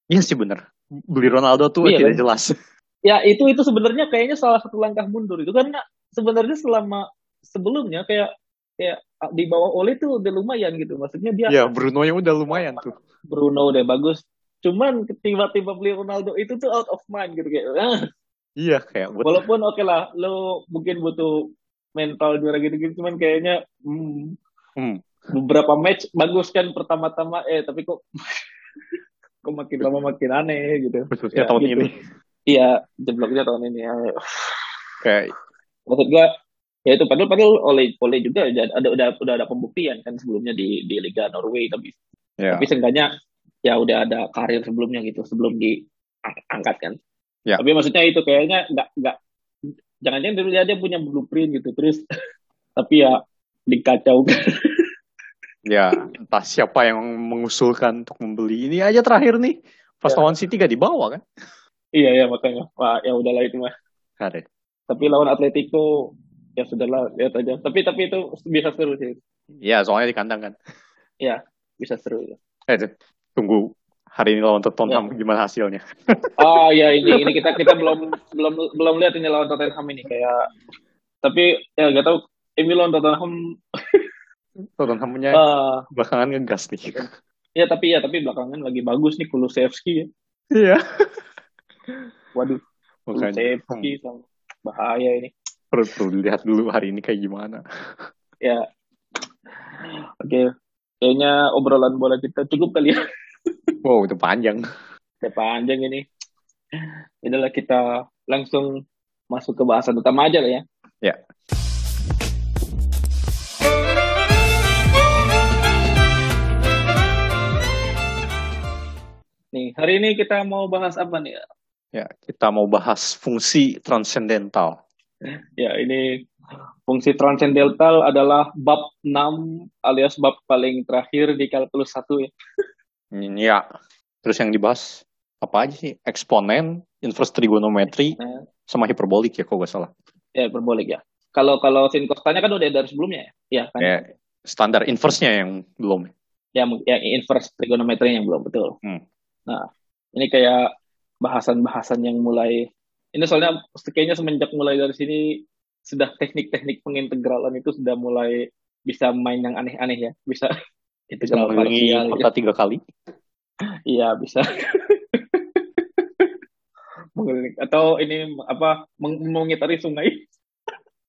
iya sih bener beli Ronaldo tuh Iya, tidak kan? jelas Ya itu itu sebenarnya kayaknya salah satu langkah mundur itu karena sebenarnya selama sebelumnya kayak kayak di bawah Ole tuh udah lumayan gitu. Maksudnya dia ya Bruno yang udah lumayan tuh Bruno udah bagus. Cuman tiba-tiba beli Ronaldo itu tuh out of mind gitu kayak. "Ah, iya kayak buat walaupun oke lah, lo mungkin butuh mental juara gitu-gitu, cuman kayaknya hmm, hmm, beberapa match bagus kan pertama-tama, eh tapi kok kok makin lama makin aneh gitu. khususnya Ya, tahun gitu. ini Iya, jebloknya tahun ini. Ya. kayak Maksud gua ya itu padahal padahal oleh oleh juga ada ada udah udah ada pembuktian kan sebelumnya di di Liga Norway tapi ya tapi seenggaknya ya udah ada karir sebelumnya gitu sebelum diangkat kan. Ya. tapi maksudnya itu kayaknya nggak nggak jangan-jangan dulu dia punya blueprint gitu terus tapi ya dikacau. Ya entah siapa yang mengusulkan untuk membeli ini aja terakhir nih. Pas Ya. lawan City gak dibawa kan? Iya ya makanya. Wah ya udahlah itu mah. Kare. tapi lawan Atletico ya sudahlah lihat aja. Tapi tapi itu bisa seru sih. Ya soalnya di kandang kan. Bisa seru. Ya. eh, tunggu hari ini lawan Tottenham gimana hasilnya oh ya ini ini kita kita belum belum belum lihat ini lawan Tottenham ini kayak tapi ya gak tahu ini lawan Tottenham Tottenhamnya ah belakangan ngegas nih Ya tapi ya tapi belakangan lagi bagus nih Kulusevski ya. iya Waduh, Kulusevski sama bahaya ini. perlu, perlu dilihat dulu hari ini kayak gimana Ya. Oke. kayaknya obrolan bola kita cukup kali ya. Wow, itu panjang. Udah panjang ini. Inilah kita langsung masuk ke bahasan utama aja lah ya. Ya. Nih, hari ini kita mau bahas apa nih? Ya, kita mau bahas fungsi transendental. Ya, ini fungsi transendental adalah bab 6 alias bab paling terakhir di kalkulus 1 ya. Ya. Terus yang dibahas apa aja sih? Eksponen, inverse trigonometri, Nah, sama hiperbolik ya, kalau nggak salah. ya hiperbolik ya. Kalau kalau sin cosanya kan udah dari sebelumnya ya? Iya kan? Ya, standar inverse-nya yang belum. Ya, yang inverse trigonometri yang belum betul. Hmm. Nah, ini kayak bahasan-bahasan yang mulai ini soalnya kayaknya semenjak mulai dari sini sudah teknik-teknik pengintegralan itu sudah mulai bisa main yang aneh-aneh ya, bisa Bisa integral mengelilingi parsial, kota tiga kali. iya bisa. Mengelilingi- Atau ini apa meng- mengitari sungai,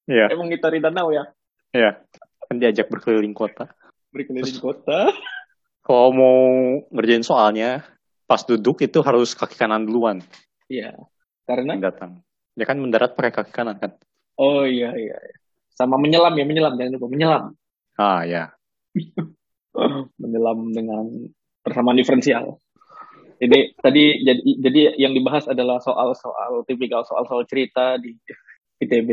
Iya, eh, mengitari danau ya, iya. Kan diajak berkeliling kota. berkeliling kota. Kalau mau ngerjain soalnya, pas duduk itu harus kaki kanan duluan Iya, karena yang datang. Ya kan mendarat pakai kaki kanan kan? oh iya iya, iya. sama menyelam ya menyelam jangan lupa menyelam. Ah ya. menyelam dengan persamaan diferensial. Ini tadi jadi jadi yang dibahas adalah soal-soal tipikal soal-soal cerita di ITB.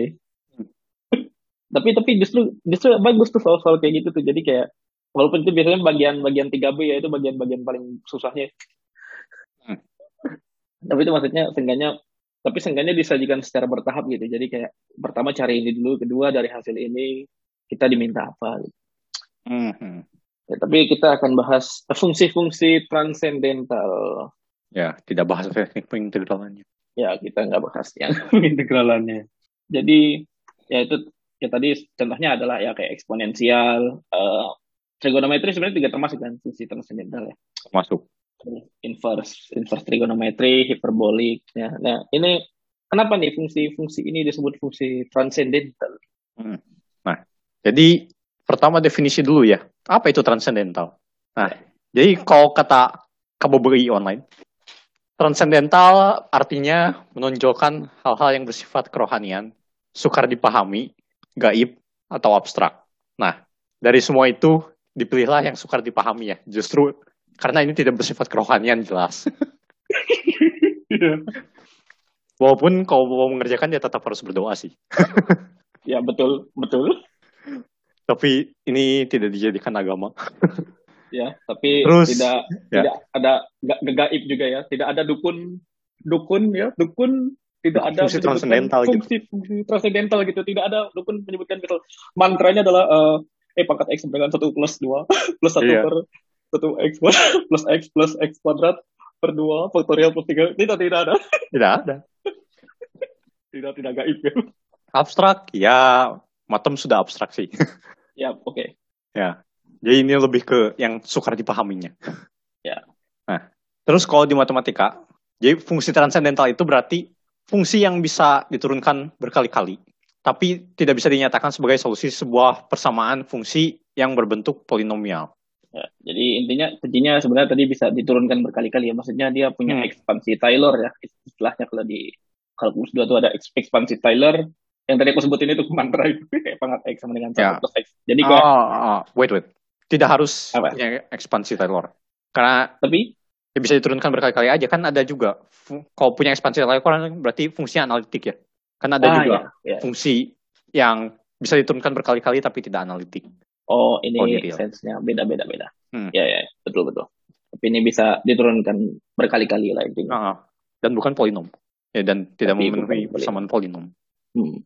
tapi tapi justru justru bagus tuh soal-soal kayak gitu tuh. Jadi kayak walaupun itu biasanya bagian-bagian 3B ya itu bagian-bagian paling susahnya. Hmm. Tapi itu maksudnya seenggaknya tapi seenggaknya disajikan secara bertahap gitu. Jadi kayak pertama cari ini dulu, kedua dari hasil ini kita diminta apa gitu. Mhm. Ya, tapi kita akan bahas fungsi-fungsi transendental. Ya, tidak bahas teknik pengintegralannya. Ya, kita nggak bahas yang integralannya. Jadi, ya itu ya tadi contohnya adalah ya kayak eksponensial, eh, trigonometri sebenarnya juga termasuk kan fungsi transendental ya. Masuk. Inverse, inverse trigonometri, hiperbolik. Ya. Nah, ini kenapa nih fungsi-fungsi ini disebut fungsi transendental? Jadi pertama definisi dulu ya. Apa itu transcendental? Nah, jadi kalau kata KBBI online, transcendental artinya menonjolkan hal-hal yang bersifat kerohanian, sukar dipahami, gaib, atau abstrak. Nah, dari semua itu dipilihlah yang sukar dipahami ya. Justru karena ini tidak bersifat kerohanian jelas. Walaupun kalau mau mengerjakan dia tetap harus berdoa sih. ya betul, betul. Tapi ini tidak dijadikan agama. Ya, tapi Terus, tidak ya. tidak ada ga- gaib juga ya. Tidak ada dukun dukun ya, dukun tidak ada Fungsi transendental gitu. fungsi, fungsi transendental gitu. Tidak ada dukun menyebutkan misal mantranya adalah eh, eh pangkat x dengan satu plus dua plus satu Iya. per satu x plus x plus x kuadrat per dua faktorial plus tiga tidak tidak ada Tidak ada. tidak tidak gaib ya. Abstrak, ya matem sudah abstrak sih. Ya oke. ya. Jadi ini lebih ke yang sukar dipahaminya. Ya. Nah, terus kalau di matematika, jadi fungsi transendental itu berarti fungsi yang bisa diturunkan berkali-kali, tapi tidak bisa dinyatakan sebagai solusi sebuah persamaan fungsi yang berbentuk polinomial. Ya, jadi intinya kuncinya sebenarnya tadi bisa diturunkan berkali-kali ya. Maksudnya dia punya Hmm. ekspansi Taylor ya. Istilahnya kalau di kalkulus 2 itu ada eks- ekspansi Taylor. Yang tadi aku sebutin itu mantra itu kayak pangkat X sama dengan 1 Ya. plus X. Jadi Oh, kayak, oh, wait, wait. Tidak harus Apa? punya ekspansi Taylor. Karena tapi ya bisa diturunkan berkali-kali aja kan ada juga kalau punya ekspansi Taylor berarti fungsinya analitik ya. Kan ada ah, juga ya, ya. fungsi yang bisa diturunkan berkali-kali tapi tidak analitik. Oh, ini Oh, sense-nya beda-beda beda. Hmm. Ya, ya, betul betul. Tapi ini bisa diturunkan berkali-kali lah intinya. Ah, dan bukan polinom. Ya dan tidak Tapi memenuhi persamaan polinom. Hmm.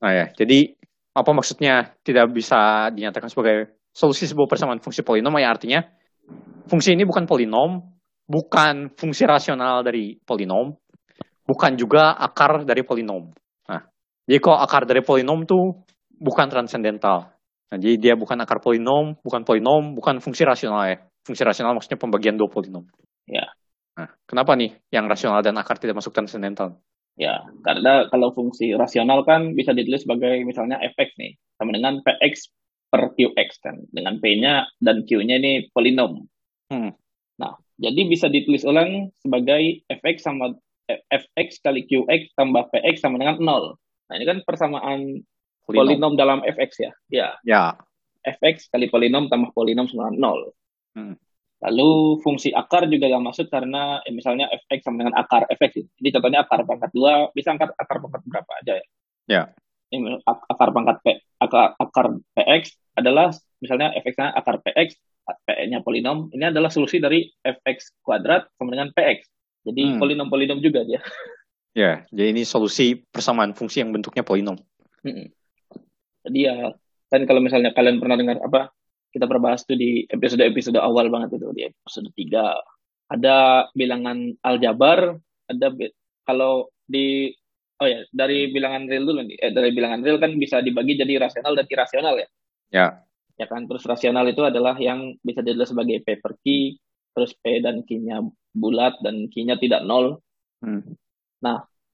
Nah ya, jadi apa maksudnya tidak bisa dinyatakan sebagai solusi sebuah persamaan fungsi polinom ya artinya fungsi ini bukan polinom, bukan fungsi rasional dari polinom, bukan juga akar dari polinom. Nah, jadi kalau akar dari polinom tuh bukan transendental. Nah, jadi dia bukan akar polinom, bukan polinom, bukan fungsi rasional ya. Fungsi rasional maksudnya pembagian dua polinom. Ya. Nah, kenapa nih yang rasional dan akar tidak masuk transendental? Ya, karena kalau fungsi rasional kan bisa ditulis sebagai misalnya fx nih, sama dengan px per QX kan dengan P-nya dan Q-nya ini polinom. Hmm. Nah, jadi bisa ditulis ulang sebagai fx sama eh, fx kali qx tambah px sama dengan 0. Nah, ini kan persamaan polinom, dalam fx ya. Ya. Ya. fx kali polinom tambah polinom sama dengan 0. Hmm. Lalu fungsi akar juga gak masuk karena eh, misalnya fx sama dengan akar fx. Jadi contohnya akar pangkat 2 bisa angkat akar pangkat berapa aja ya. Ya. Ini akar pangkat p akar, akar px adalah misalnya fx-nya akar px, p-nya polinom. Ini adalah solusi dari fx kuadrat sama dengan px. Jadi Hmm. polinom-polinom juga dia. Ya, jadi ini solusi persamaan fungsi yang bentuknya polinom. Mm-mm. Jadi ya kan kalau misalnya kalian pernah dengar apa kita pernah bahas tuh di episode-episode awal banget itu di episode 3 ada bilangan aljabar ada kalau di oh ya dari bilangan real dulu nih eh, dari bilangan real kan bisa dibagi jadi rasional dan irasional ya Ya. ya kan terus rasional itu adalah yang bisa dilihat sebagai P per Q terus P dan Q-nya bulat dan Q-nya tidak nol Hmm.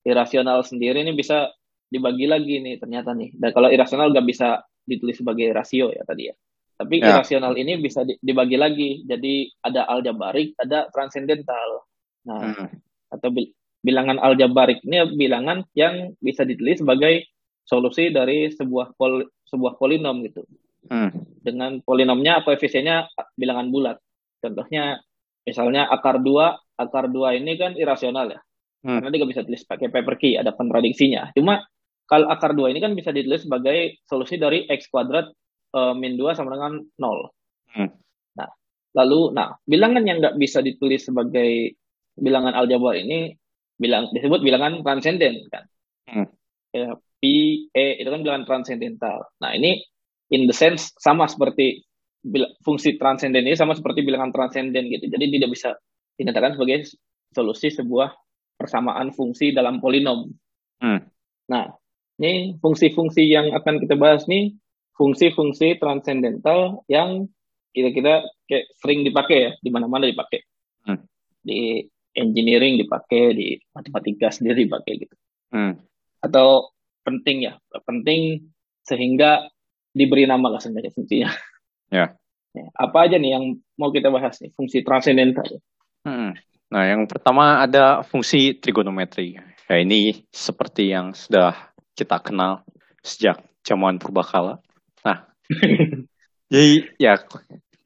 irasional sendiri ini bisa dibagi lagi nih ternyata nih. Dan kalau irasional nggak bisa ditulis sebagai rasio ya tadi ya. Tapi Ya. irasional ini bisa di- dibagi lagi. Jadi ada aljabarik, ada transendental. Nah, Hmm. atau bil- bilangan aljabarik ini bilangan yang bisa ditulis sebagai solusi dari sebuah pol sebuah polinom gitu. Hmm. Dengan polinomnya koefisiennya bilangan bulat. Contohnya misalnya akar 2, akar 2 ini kan irasional ya. Hmm. Karena dia bisa tulis pakai paper key, ada kontradiksinya. Cuma kalau akar 2 ini kan bisa ditulis sebagai solusi dari x kuadrat eh, min 2 sama dengan 0. Hmm. Nah, lalu nah, bilangan yang nggak bisa ditulis sebagai bilangan aljabar ini bilang disebut bilangan transenden kan. Hmm. Ya, P, E itu kan bilangan transendental. Nah, ini in the sense sama seperti fungsi transenden ini sama seperti bilangan transenden gitu. Jadi tidak bisa dinyatakan sebagai solusi sebuah persamaan fungsi dalam polinom. Hmm. Nah, ini fungsi-fungsi yang akan kita bahas nih, fungsi-fungsi transendental yang kira-kira kayak sering dipakai ya, di mana-mana dipakai. Hmm. Di engineering dipakai, di matematika sendiri dipakai gitu. Hmm. Atau penting ya, penting sehingga diberi nama lah sebenarnya fungsinya. Ya. Ya, Apa aja nih yang mau kita bahas nih, fungsi transendental? Hmm. Nah, yang pertama ada fungsi trigonometri. Ya, ini seperti yang sudah kita kenal sejak zaman purbakala. Jadi ya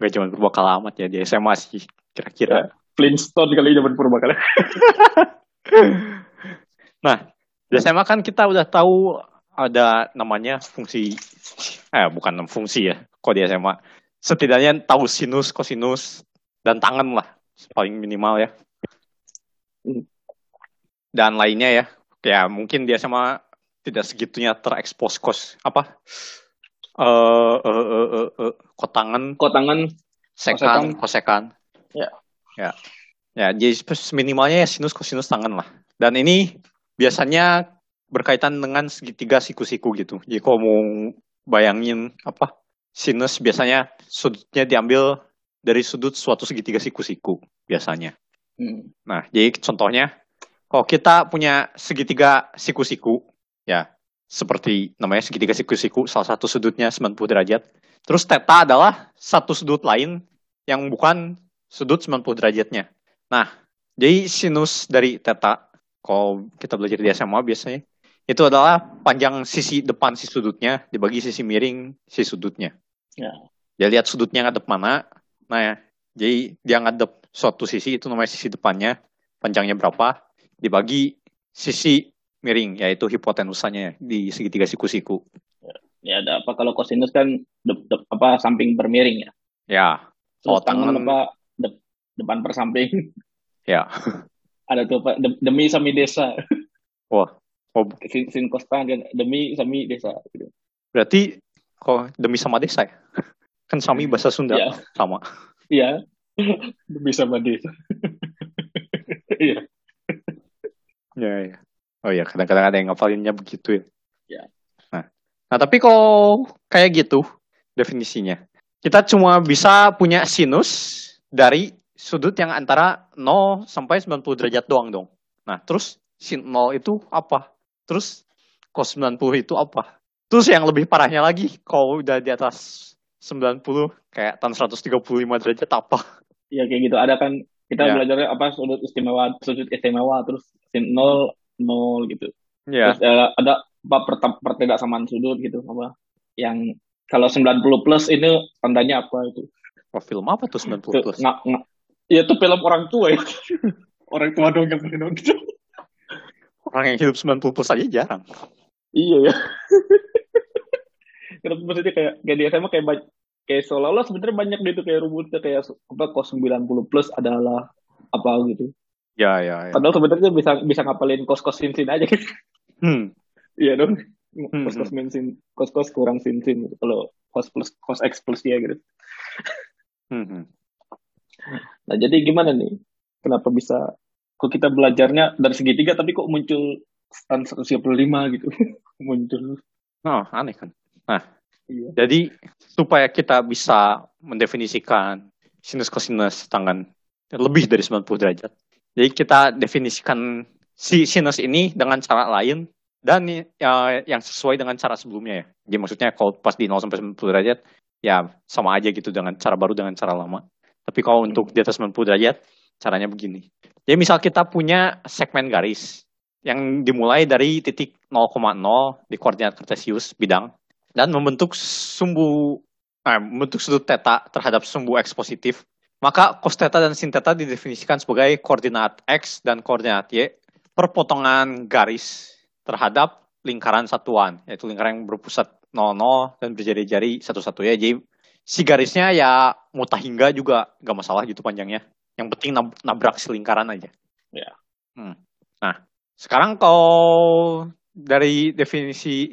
gak zaman purbakala amat ya di SMA sih kira-kira. Flintstone kali zaman purbakala. Nah, di SMA kan kita udah tahu ada namanya fungsi, eh bukan fungsi ya, kok di SMA. Setidaknya tahu sinus, kosinus, dan tangan lah, paling minimal ya. Dan lainnya ya, ya mungkin di SMA tidak segitunya terekspos kos apa eh eh eh eh, eh, kotangan, Kotangan sekan, kosekan. Ya. Ya. Ya, jadi minimalnya ya sinus, kosinus, tangan lah. Dan ini biasanya berkaitan dengan segitiga siku-siku gitu. Jadi kalau mau bayangin apa sinus biasanya sudutnya diambil dari sudut suatu segitiga siku-siku biasanya. Hmm. Nah, jadi contohnya kalau kita punya segitiga siku-siku ya seperti namanya segitiga siku-siku salah satu sudutnya 90 derajat. Terus theta adalah satu sudut lain yang bukan sudut 90 derajatnya. Nah, jadi sinus dari theta kalau kita belajar di SMA biasanya itu adalah panjang sisi depan si sudutnya dibagi sisi miring si sudutnya. Ya. Dia lihat sudutnya ngadep mana. Nah, ya, jadi dia ngadep suatu sisi itu namanya sisi depannya, panjangnya berapa, dibagi sisi miring yaitu hipotenusanya di segitiga siku-siku. Ya ada apa kalau kosinus kan de- de- apa samping bermiring ya. Ya, Kalau tangan tangan- apa de- depan per samping. ya. ada tuh Pak de- demi sami desa. Wah, oh, Sin, sin kostan kan demi sami desa gitu. berarti kok demi sama desa ya? Kan sami bahasa Sunda Iya. sama. Iya. demi sama desa. Iya. Ya, ya. Oh ya, kadang-kadang ada yang ngapalinnya begitu ya. Ya. Nah, nah tapi kalau kayak gitu definisinya, kita cuma bisa punya sinus dari sudut yang antara 0 sampai 90 derajat doang dong. Nah, terus sin 0 itu apa? Terus cos 90 itu apa? Terus yang lebih parahnya lagi, kalau udah di atas 90 kayak tan 135 derajat apa? Iya kayak gitu. Ada kan kita Ya. belajarnya apa sudut istimewa, sudut istimewa terus sin nol nol gitu. Ya, Terus ada, ada apa pertem- pertidaksamaan sudut gitu apa yang kalau 90 plus ini tandanya apa itu? oh, film apa tuh 90 Tuh, plus? nggak nggak ya itu film orang tua ya. orang tua dong yang pakai gitu. Orang yang hidup 90 plus aja jarang. Iya ya. Kenapa maksudnya kayak kayak di SMA kayak kayak seolah-olah sebenarnya banyak gitu kayak rumusnya kayak apa kos 90 plus adalah apa gitu. Ya, ya, ya. Padahal sebenarnya bisa bisa ngapalin kos-kos sin-sin aja gitu. Hmm. Iya dong. Hmm, Kos-kos min sin, kos-kos kurang sin-sin gitu. Kalau kos plus kos X plus ya gitu. Hmm, hmm. Nah, jadi gimana nih? Kenapa bisa kok kita belajarnya dari segitiga tapi kok muncul tan 135 gitu. muncul. Oh, aneh kan. Iya. Jadi supaya kita bisa mendefinisikan sinus kosinus tangan lebih dari 90 derajat. Jadi kita definisikan si sinus ini dengan cara lain dan ya, yang sesuai dengan cara sebelumnya ya. Jadi maksudnya kalau pas di 0 sampai 90 derajat ya sama aja gitu dengan cara baru dengan cara lama. Tapi kalau untuk di atas 90 derajat caranya begini. Jadi misal kita punya segmen garis yang dimulai dari titik 0,0 di koordinat kartesius bidang dan membentuk sumbu eh, membentuk sudut theta terhadap sumbu x positif, maka cos theta dan sin theta didefinisikan sebagai koordinat x dan koordinat y per potongan garis terhadap lingkaran satuan, yaitu lingkaran yang berpusat 00 dan berjari-jari satu-satu ya. Jadi si garisnya ya muta hingga juga gak masalah gitu panjangnya. Yang penting nab- nabrak si lingkaran aja. Ya. Hmm. Nah, sekarang kalau dari definisi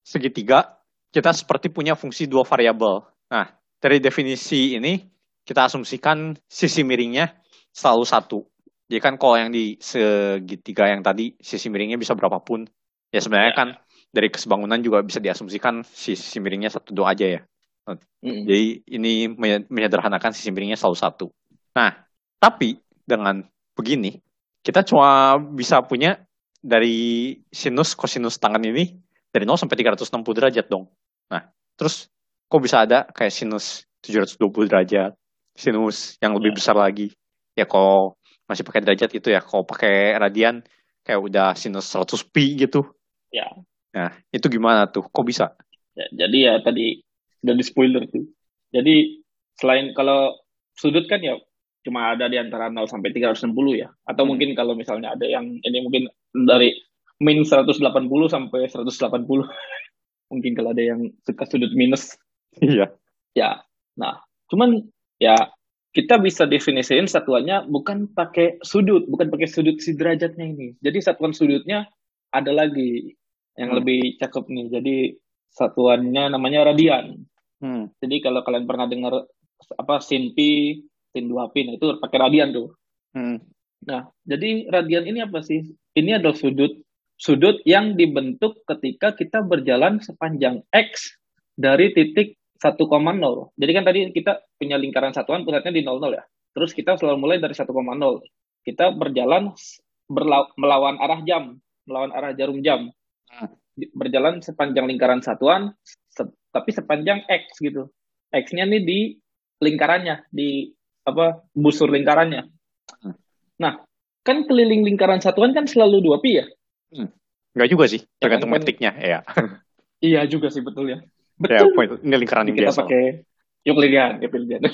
segitiga, kita seperti punya fungsi dua variabel. Nah, dari definisi ini, kita asumsikan sisi miringnya selalu satu. Jadi kan kalau yang di segitiga yang tadi, sisi miringnya bisa berapapun. Ya sebenarnya Ya. kan dari kesebangunan juga bisa diasumsikan sisi miringnya satu dua aja ya. Mm-mm. Jadi ini menye- menyederhanakan sisi miringnya selalu satu. Nah, tapi dengan begini, kita cuma bisa punya dari sinus kosinus tangan ini dari 0 sampai 360 derajat dong. Nah, terus kok bisa ada kayak sinus 720 derajat, sinus yang lebih Ya. besar lagi. Ya kalau masih pakai derajat itu ya, kalau pakai radian kayak udah sinus 100 pi gitu. Ya. Nah, itu gimana tuh? Kok bisa? Ya, jadi ya tadi udah di spoiler tuh. Jadi selain kalau sudut kan ya cuma ada di antara 0 sampai 360 ya. Atau Hmm. mungkin kalau misalnya ada yang ini mungkin dari min 180 sampai 180. mungkin kalau ada yang suka sudut minus. Iya. Ya. Nah, cuman ya kita bisa definisiin satuannya bukan pakai sudut, bukan pakai sudut si derajatnya ini. Jadi satuan sudutnya ada lagi yang Hmm. lebih cakep nih. Jadi satuannya namanya radian. Hmm. Jadi kalau kalian pernah dengar apa sin pi, sin 2 pi, nah itu pakai radian tuh. Hmm. Nah, jadi radian ini apa sih? Ini adalah sudut sudut yang dibentuk ketika kita berjalan sepanjang x dari titik 1,0. Jadi kan tadi kita punya lingkaran satuan pusatnya di 00 ya. Terus kita selalu mulai dari 1,0. Kita berjalan berla- melawan arah jam, melawan arah jarum jam. Hmm. Berjalan sepanjang lingkaran satuan, se- tapi sepanjang x gitu. X-nya nih di lingkarannya, di apa busur lingkarannya. Hmm. Nah, kan keliling lingkaran satuan kan selalu 2 pi ya? Enggak juga sih, tergantung kan- metriknya. Ya. Iya juga sih betul ya. Ya, Betul. point- ini lingkaran yang kita biasa. pakai yuk pilihan, ya pilihan. Ya.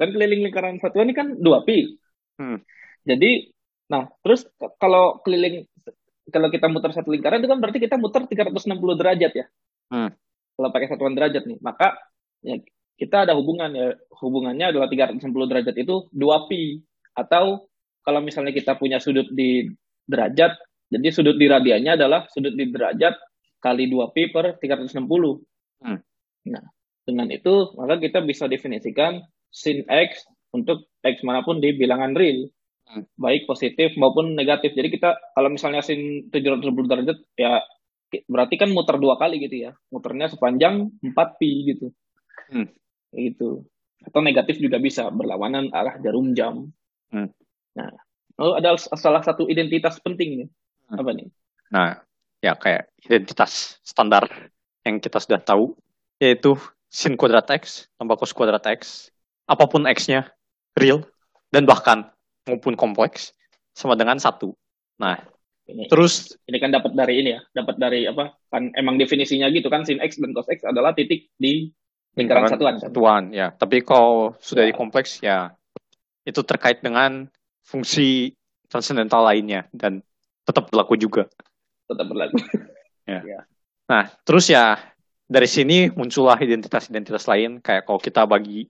kan keliling lingkaran satuan ini kan 2 pi. Hmm. Jadi, nah terus kalau keliling kalau kita muter satu lingkaran itu kan berarti kita muter 360 derajat ya. Hmm. Kalau pakai satuan derajat nih, maka ya, kita ada hubungan ya. Hubungannya adalah 360 derajat itu 2 pi atau kalau misalnya kita punya sudut di derajat, jadi sudut di radiannya adalah sudut di derajat kali 2 pi per 360. Hmm. Nah, dengan itu maka kita bisa definisikan sin x untuk x mana pun di bilangan real Hmm. baik positif maupun negatif. Jadi kita kalau misalnya sin 720 derajat ya berarti kan muter dua kali gitu ya. Muternya sepanjang 4 pi gitu. Hmm. Gitu. Atau negatif juga bisa berlawanan arah jarum jam. Hmm. Nah, lalu ada s- salah satu identitas penting nih. Hmm. Apa nih? Nah, ya kayak identitas standar yang kita sudah tahu, yaitu sin kuadrat X tambah cos kuadrat X, apa pun X-nya, real, dan bahkan maupun kompleks, sama dengan satu. Nah, Ini, terus ini kan dapat dari ini ya, dapat dari apa? Kan emang definisinya gitu kan sin x dan cos x adalah titik di lingkaran satuan. kan? satuan, ya. Tapi kalau sudah Ya. di kompleks, ya itu terkait dengan fungsi transendental lainnya dan tetap berlaku juga. Tetap berlaku. Nah, terus ya dari sini muncullah identitas-identitas lain kayak kalau kita bagi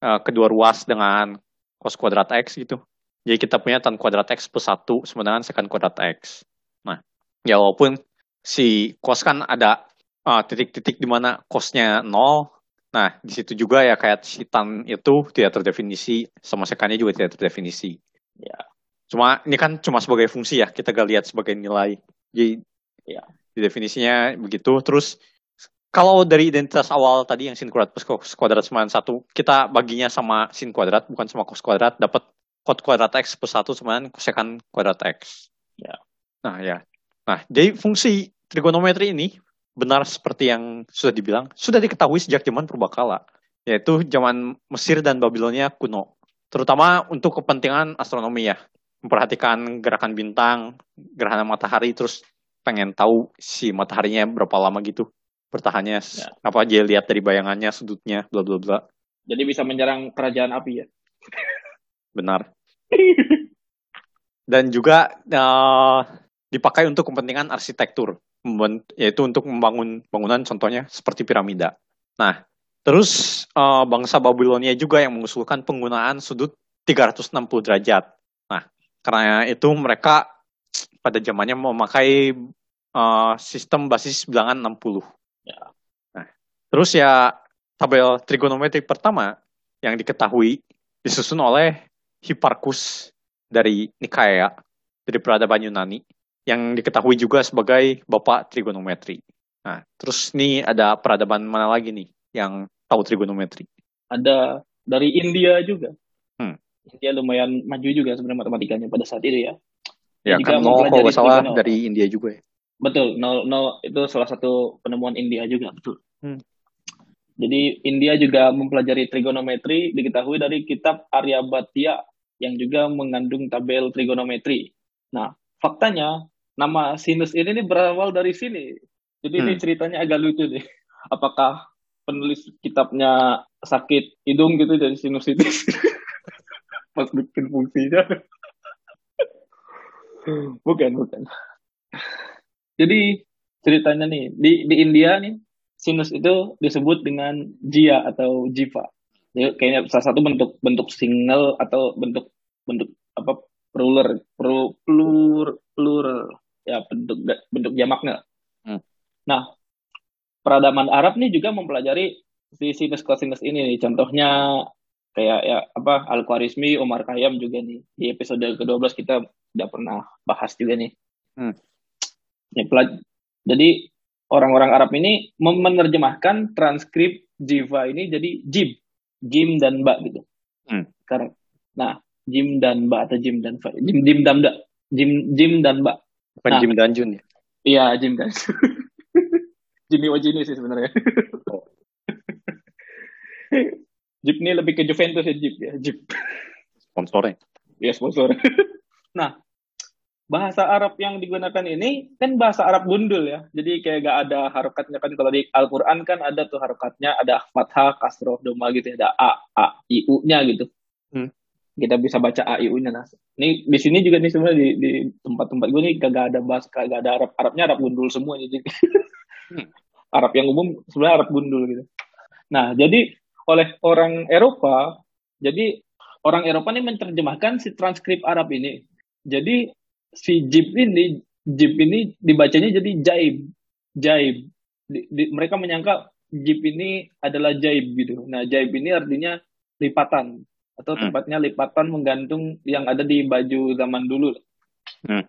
eh, kedua ruas dengan cos kuadrat x gitu. Jadi kita punya tan kuadrat x plus 1 sama dengan secant kuadrat x. Nah, ya walaupun si cos kan ada eh, titik-titik di mana cosnya 0. Nah, di situ juga ya kayak si tan itu tidak terdefinisi, sama sekannya juga tidak terdefinisi. Ya. Cuma ini kan cuma sebagai fungsi ya, kita gak lihat sebagai nilai. Jadi Ya. di definisinya begitu. Terus kalau dari identitas awal tadi yang sin kuadrat plus cos kuadrat sama satu, kita baginya sama sin kuadrat bukan sama cos kuadrat, dapat cos kuadrat x plus satu sama kosekan kuadrat x. Ya. Nah ya. Nah jadi fungsi trigonometri ini benar seperti yang sudah dibilang sudah diketahui sejak zaman purbakala, yaitu zaman Mesir dan Babilonia kuno, terutama untuk kepentingan astronomi ya, memperhatikan gerakan bintang, gerhana matahari, terus pengen tahu si mataharinya berapa lama gitu bertahannya Ya. apa aja lihat dari bayangannya sudutnya bla bla bla Jadi bisa menyerang kerajaan api ya. benar dan juga eh, dipakai untuk kepentingan arsitektur yaitu untuk membangun bangunan contohnya seperti piramida nah terus eh, bangsa Babilonia juga yang mengusulkan penggunaan sudut 360 derajat karena itu mereka pada zamannya memakai eh, sistem basis bilangan 60 Ya. nah terus ya tabel trigonometri pertama yang diketahui disusun oleh Hipparchus dari Nikaya dari peradaban Yunani yang diketahui juga sebagai bapak trigonometri. Nah, terus nih ada peradaban mana lagi nih yang tahu trigonometri? Ada dari India juga. India lumayan maju juga sebenarnya matematikanya pada saat itu ya. Ya Juga kan nol kalau salah trigono. dari India juga ya. Betul, nol, nol itu salah satu penemuan India juga, betul. Hmm. Jadi India juga mempelajari trigonometri diketahui dari kitab Aryabhatiya yang juga mengandung tabel trigonometri. Nah, faktanya nama sinus ini nih berawal dari sini. Jadi ini Hmm. ceritanya agak lucu nih. Apakah penulis kitabnya sakit hidung gitu dari sinusitis pas bikin fungsinya? bukan, bukan. Jadi ceritanya nih di di India nih sinus itu disebut dengan jia atau jiva. Jadi kayaknya salah satu bentuk bentuk single atau bentuk bentuk apa plural plur, plur, ya bentuk bentuk jamaknya. Hmm. Nah, peradaban Arab nih juga mempelajari si sinus cosinus ini nih. Contohnya kayak ya apa Al-Khwarizmi, Omar Khayyam juga nih. Di episode ke-12 kita udah pernah bahas juga nih. Hmm. Ya, pelaj- jadi orang-orang Arab ini menerjemahkan transkrip Jiva ini jadi Jim, Jim dan Ba gitu. Hmm. Karena, nah Jim dan Ba atau Jim dan Fa, Jim Jim dan Ba, Jim Jim dan Ba. Bukan Nah. Jim Danjun ya. Iya Jim dan Jimmy Wajini sih sebenarnya. Jeep ini lebih ke Juventus ya Jeep ya Jeep. Sponsornya. Ya sponsor. nah, bahasa Arab yang digunakan ini kan bahasa Arab gundul ya. Jadi kayak gak ada harokatnya kan kalau di Al-Qur'an kan ada tuh harokatnya, ada fathah, kasroh, doma gitu, ada a, a, i, u-nya gitu. Hmm. Kita bisa baca a, i, u-nya nah. Ini di sini juga nih sebenarnya di, di tempat-tempat gue nih kagak ada bahasa kagak ada Arab Arabnya Arab gundul semua jadi Hmm. Arab yang umum sebenarnya Arab gundul gitu. Nah, jadi oleh orang Eropa, jadi orang Eropa ini menerjemahkan si transkrip Arab ini. Jadi si Jib ini, Jib ini dibacanya jadi Jaib, Jaib. Di- di- mereka menyangka Jib ini adalah Jaib gitu. Nah, Jaib ini artinya lipatan atau Hmm. tempatnya lipatan menggantung yang ada di baju zaman dulu. Hmm.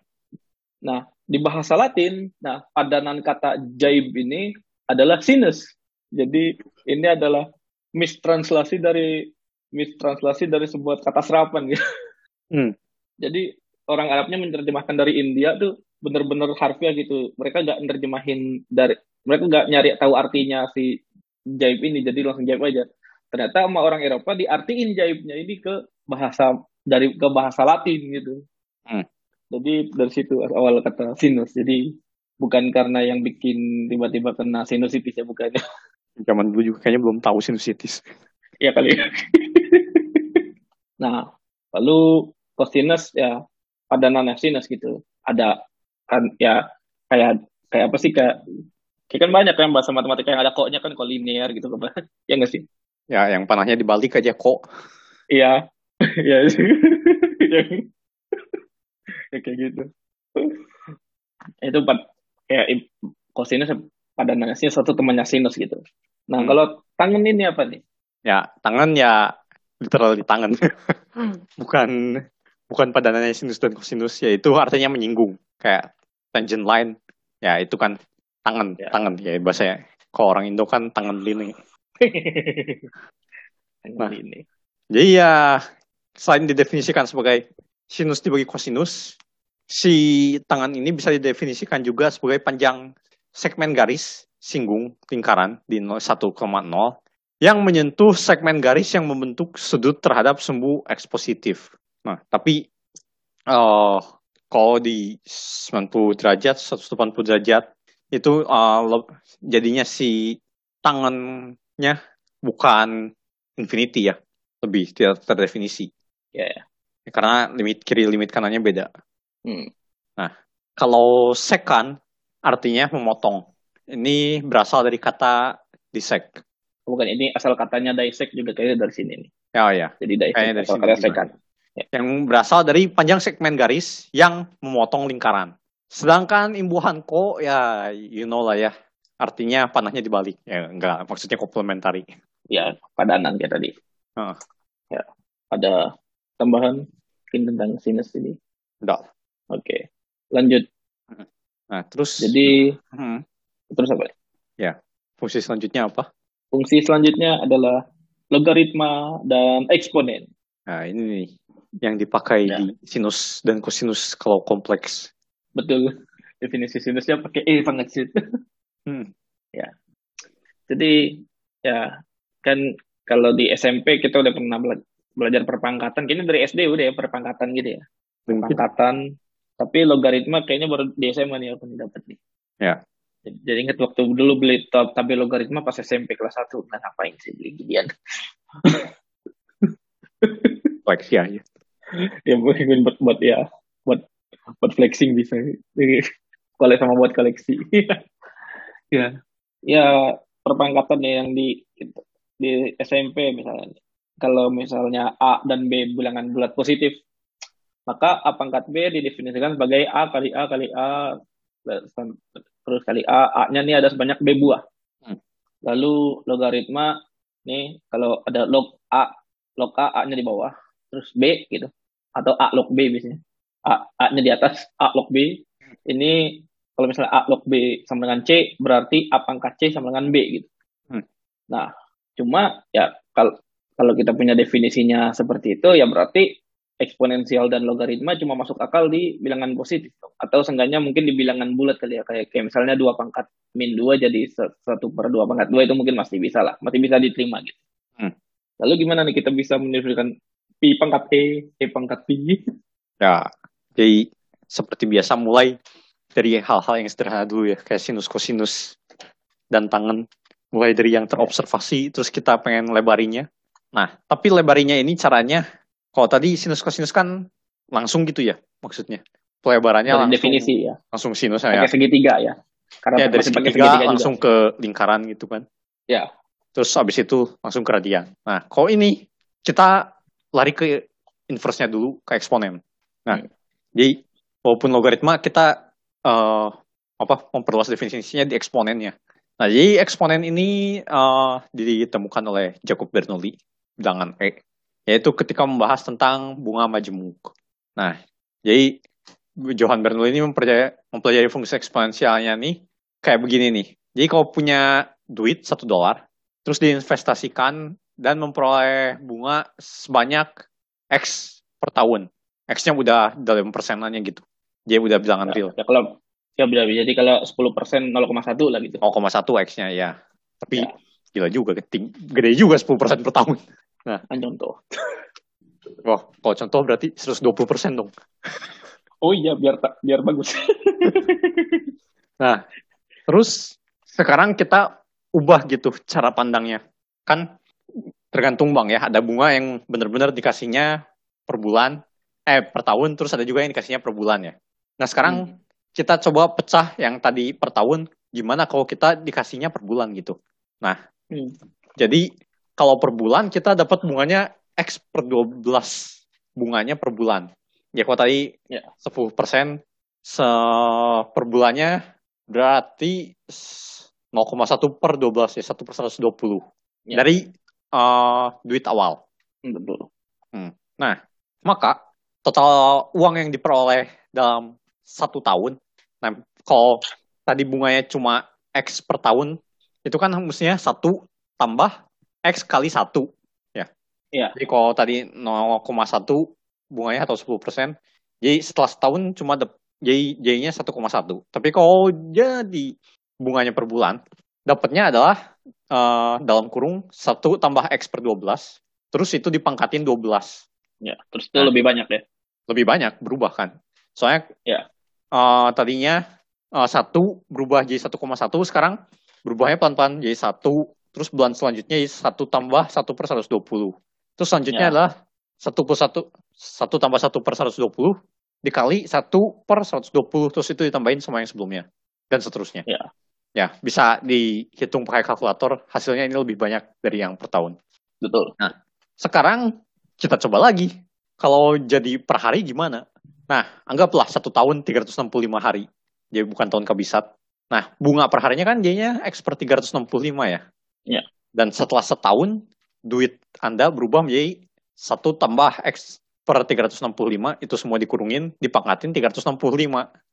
Nah, di bahasa Latin, nah padanan kata Jaib ini adalah sinus. Jadi ini adalah mistranslasi dari mistranslasi dari sebuah kata serapan gitu. Hmm. Jadi orang Arabnya menerjemahkan dari India tuh bener-bener harfiah gitu. Mereka nggak menerjemahin dari mereka nggak nyari tahu artinya si jaib ini jadi langsung jaib aja ternyata sama orang Eropa diartiin jaibnya ini ke bahasa dari ke bahasa Latin gitu Hmm. jadi dari situ awal kata sinus jadi bukan karena yang bikin tiba-tiba kena sinusitis ya bukannya Zaman dulu juga kayaknya belum tahu sinusitis. ya kali nah lalu cosinus ya padanan sinus gitu ada kan ya kayak kayak apa sih kayak kayak kan banyak kan bahasa matematika yang ada koknya kan kok linear gitu kan ya nggak sih? Ya, yang panahnya dibalik aja kok. iya. Ya Yang- ya. Kayak gitu. Itu empat kayak kosinus padanan sinus satu temannya sinus gitu nah Hmm. kalau tangan ini apa nih Ya, tangan ya literal di tangan. bukan bukan padanannya sinus dan kosinus, ya itu artinya menyinggung. Kayak tangent line, ya itu kan tangan, Ya. tangan ya bahasa kalau orang Indo kan tangan lini. tangan Nah. ini Jadi ya selain didefinisikan sebagai sinus dibagi kosinus, si tangan ini bisa didefinisikan juga sebagai panjang segmen garis singgung lingkaran di 1,0 yang menyentuh segmen garis yang membentuk sudut terhadap sumbu X positif. Nah, tapi eh kalau di 90 derajat, 180 derajat itu le- jadinya si tangannya bukan infinity ya, lebih tidak terdefinisi. Ya, ya. Karena limit kiri limit kanannya beda. Hmm. Kalau sekan artinya memotong. Ini berasal dari kata dissect. bukan ini asal katanya dissect juga kayaknya dari sini nih Ya ya. jadi dissect Kayaknya dari sini kata sekan Yang berasal dari panjang segmen garis yang memotong lingkaran. Sedangkan imbuhan ko ya you know lah ya. Artinya panahnya dibalik. Ya enggak, maksudnya komplementari. ya padanan kayak tadi Heeh. ya ada tambahan mungkin tentang sinus ini Udah. oke lanjut Nah, terus jadi Hmm, terus apa fungsi selanjutnya apa? fungsi selanjutnya adalah logaritma dan eksponen Nah, ini nih yang dipakai Ya. di sinus dan kosinus kalau kompleks. betul definisi sinusnya pakai e banget sih Hmm. jadi ya kan kalau di SMP kita udah pernah bela- belajar perpangkatan kayaknya dari SD udah ya perpangkatan gitu ya perpangkatan tapi logaritma kayaknya baru di SMA nih aku nih dapat nih Ya. Jadi ingat waktu dulu beli tab tabel logaritma pas SMP kelas 1 nah ngapain sih beli ginian? Koleksi aja. ya mungkin buat buat ya buat buat flexing bisa kolek sama buat koleksi. Ya. Ya perpangkatan ya yang di di SMP misalnya. Kalau misalnya A dan B bilangan bulat positif maka A pangkat B didefinisikan sebagai A kali A kali A terus kali A A-nya nih ada sebanyak B buah Hmm. lalu logaritma nih kalau ada log A log A A-nya di bawah terus B gitu atau A log B biasanya. A, A-nya di atas, A log B. Ini kalau misalnya A log B sama dengan C, berarti A pangkat C sama dengan B gitu. Hmm. Nah, cuma ya kalau kalau kita punya definisinya seperti itu, ya berarti eksponensial dan logaritma cuma masuk akal di bilangan positif. Atau seenggaknya mungkin di bilangan bulat kali ya. Kayak, kayak misalnya 2 pangkat min 2 jadi 1 per 2 pangkat 2 itu mungkin masih bisa lah. Masih bisa diterima gitu. Hmm. Lalu gimana nih kita bisa mendefinisikan Pi pangkat E, E pangkat Pi? Ya, jadi seperti biasa mulai dari hal-hal yang sederhana dulu ya, kayak sinus kosinus dan tangan. Mulai dari yang terobservasi, terus kita pengen lebarinya. Nah, tapi lebarinya ini caranya, kalau tadi sinus kosinus kan langsung gitu ya, maksudnya. Pelebarannya Dari langsung, definisi ya. langsung sinus ya. Pakai segitiga ya. Karena Ya, dari pakai segitiga langsung ke lingkaran gitu kan. Ya. Terus abis itu langsung ke radian. Nah, kalau ini kita lari ke inverse-nya dulu, ke eksponen. Nah, Hmm. jadi walaupun logaritma kita eh, apa memperluas definisinya di eksponennya. Nah, jadi eksponen ini eh, ditemukan oleh Jacob Bernoulli bilangan E, yaitu ketika membahas tentang bunga majemuk. Nah, jadi Johann Bernoulli ini mempelajari, mempelajari fungsi eksponensialnya nih kayak begini nih. Jadi kalau punya duit satu dolar, terus diinvestasikan dan memperoleh bunga sebanyak X per tahun. X-nya udah dalam persenannya gitu. Dia udah bilangan real. Ya kalau ya benar jadi kalau 10% 0,1 lah gitu. 0,1 X-nya ya. Tapi Ya. gila juga, gede juga 10% per tahun. Nah, contoh. Wah, kalau contoh berarti 120% dong. Oh iya, biar biar bagus. nah, terus sekarang kita ubah gitu cara pandangnya. Kan tergantung bang ya, ada bunga yang benar-benar dikasihnya per bulan, eh per tahun, terus ada juga yang dikasihnya per bulan ya. Nah sekarang hmm. kita coba pecah yang tadi per tahun, gimana kalau kita dikasihnya per bulan gitu. Nah, hmm. jadi kalau per bulan kita dapat bunganya X per 12 bunganya per bulan. Ya kalau tadi ya. 10 persen per bulannya berarti 0,1 per 12 ya, 1 per 120. Ya. Dari uh, duit awal. Betul. Hmm. Nah, maka total uang yang diperoleh dalam satu tahun, nah kalau tadi bunganya cuma X per tahun, itu kan mestinya satu tambah X kali satu. Ya. ya. Jadi kalau tadi 0,1 bunganya atau 10 persen. Jadi setelah setahun cuma jadi jadinya 1,1. Tapi kalau jadi bunganya per bulan, dapatnya adalah uh, dalam kurung 1 tambah X per 12, terus itu dipangkatin 12. Ya, terus itu nah, lebih banyak ya? Lebih banyak, berubah kan. Soalnya ya. uh, tadinya uh, 1 berubah jadi 1,1, sekarang berubahnya pelan-pelan jadi 1, terus bulan selanjutnya 1 tambah 1 per 120. Terus selanjutnya ya. adalah 1 per 1, 1 tambah 1 per 120 dikali 1 per 120 terus itu ditambahin sama yang sebelumnya dan seterusnya. Ya. Ya, bisa dihitung pakai kalkulator, hasilnya ini lebih banyak dari yang per tahun. Betul. Nah, sekarang kita coba lagi. Kalau jadi per hari gimana? Nah, anggaplah satu tahun 365 hari. Jadi bukan tahun kabisat. Nah, bunga per harinya kan jadinya X per 365 ya? Ya. Dan setelah setahun, duit Anda berubah menjadi satu tambah X per 365 itu semua dikurungin, dipangkatin 365.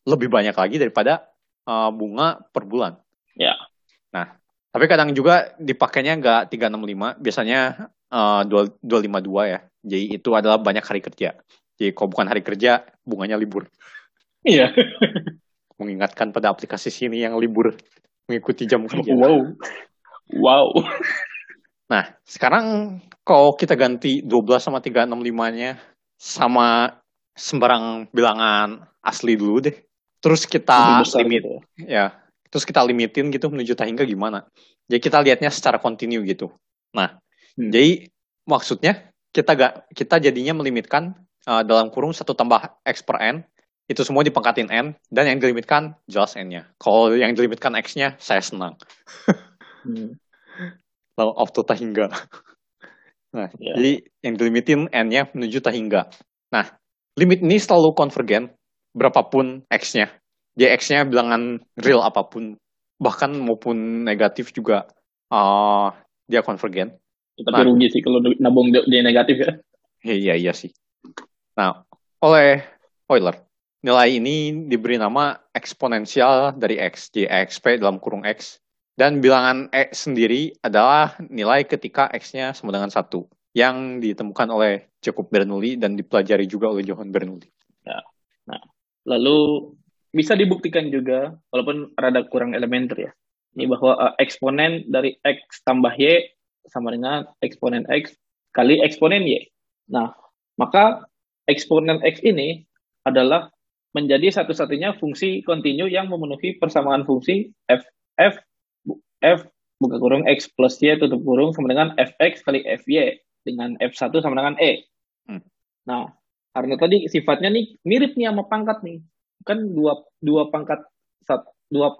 Lebih banyak lagi daripada uh, bunga per bulan. Ya. Nah, tapi kadang juga dipakainya nggak 365, biasanya uh, 252 ya. Jadi itu adalah banyak hari kerja. Jadi kalau bukan hari kerja, bunganya libur. Iya. Mengingatkan pada aplikasi sini yang libur mengikuti jam kerja. Wow. Wow. Nah, sekarang kalau kita ganti 12 sama 365-nya sama sembarang bilangan asli dulu deh. Terus kita limit gitu. ya. Terus kita limitin gitu menuju tahingga gimana? Jadi kita lihatnya secara kontinu gitu. Nah, hmm. jadi maksudnya kita gak kita jadinya melimitkan uh, dalam kurung satu tambah x per n itu semua dipangkatin n dan yang dilimitkan jelas n-nya. Kalau yang dilimitkan x-nya saya senang. hmm lalu auto tahingga. Nah, yeah. jadi yang dilimitin n-nya menuju tahingga. Nah, limit ini selalu konvergen berapapun x-nya. Jadi x-nya bilangan real apa pun, bahkan maupun negatif juga uh, dia konvergen. Tapi nah, rugi sih kalau nabung dia negatif ya. Iya iya sih. Nah, oleh Euler, nilai ini diberi nama eksponensial dari x, jadi xp dalam kurung x dan bilangan X sendiri adalah nilai ketika X-nya sama dengan satu yang ditemukan oleh Jacob Bernoulli dan dipelajari juga oleh Johann Bernoulli. Ya. Nah, lalu bisa dibuktikan juga, walaupun rada kurang elementer ya, ini bahwa uh, eksponen dari X tambah Y sama dengan eksponen X kali eksponen Y. Nah, maka eksponen X ini adalah menjadi satu-satunya fungsi kontinu yang memenuhi persamaan fungsi f, f F buka kurung X plus Y tutup kurung sama dengan Fx kali Fy dengan F1 sama dengan E. Hmm. Nah, karena tadi sifatnya nih mirip nih sama pangkat nih. Kan dua dua pangkat dua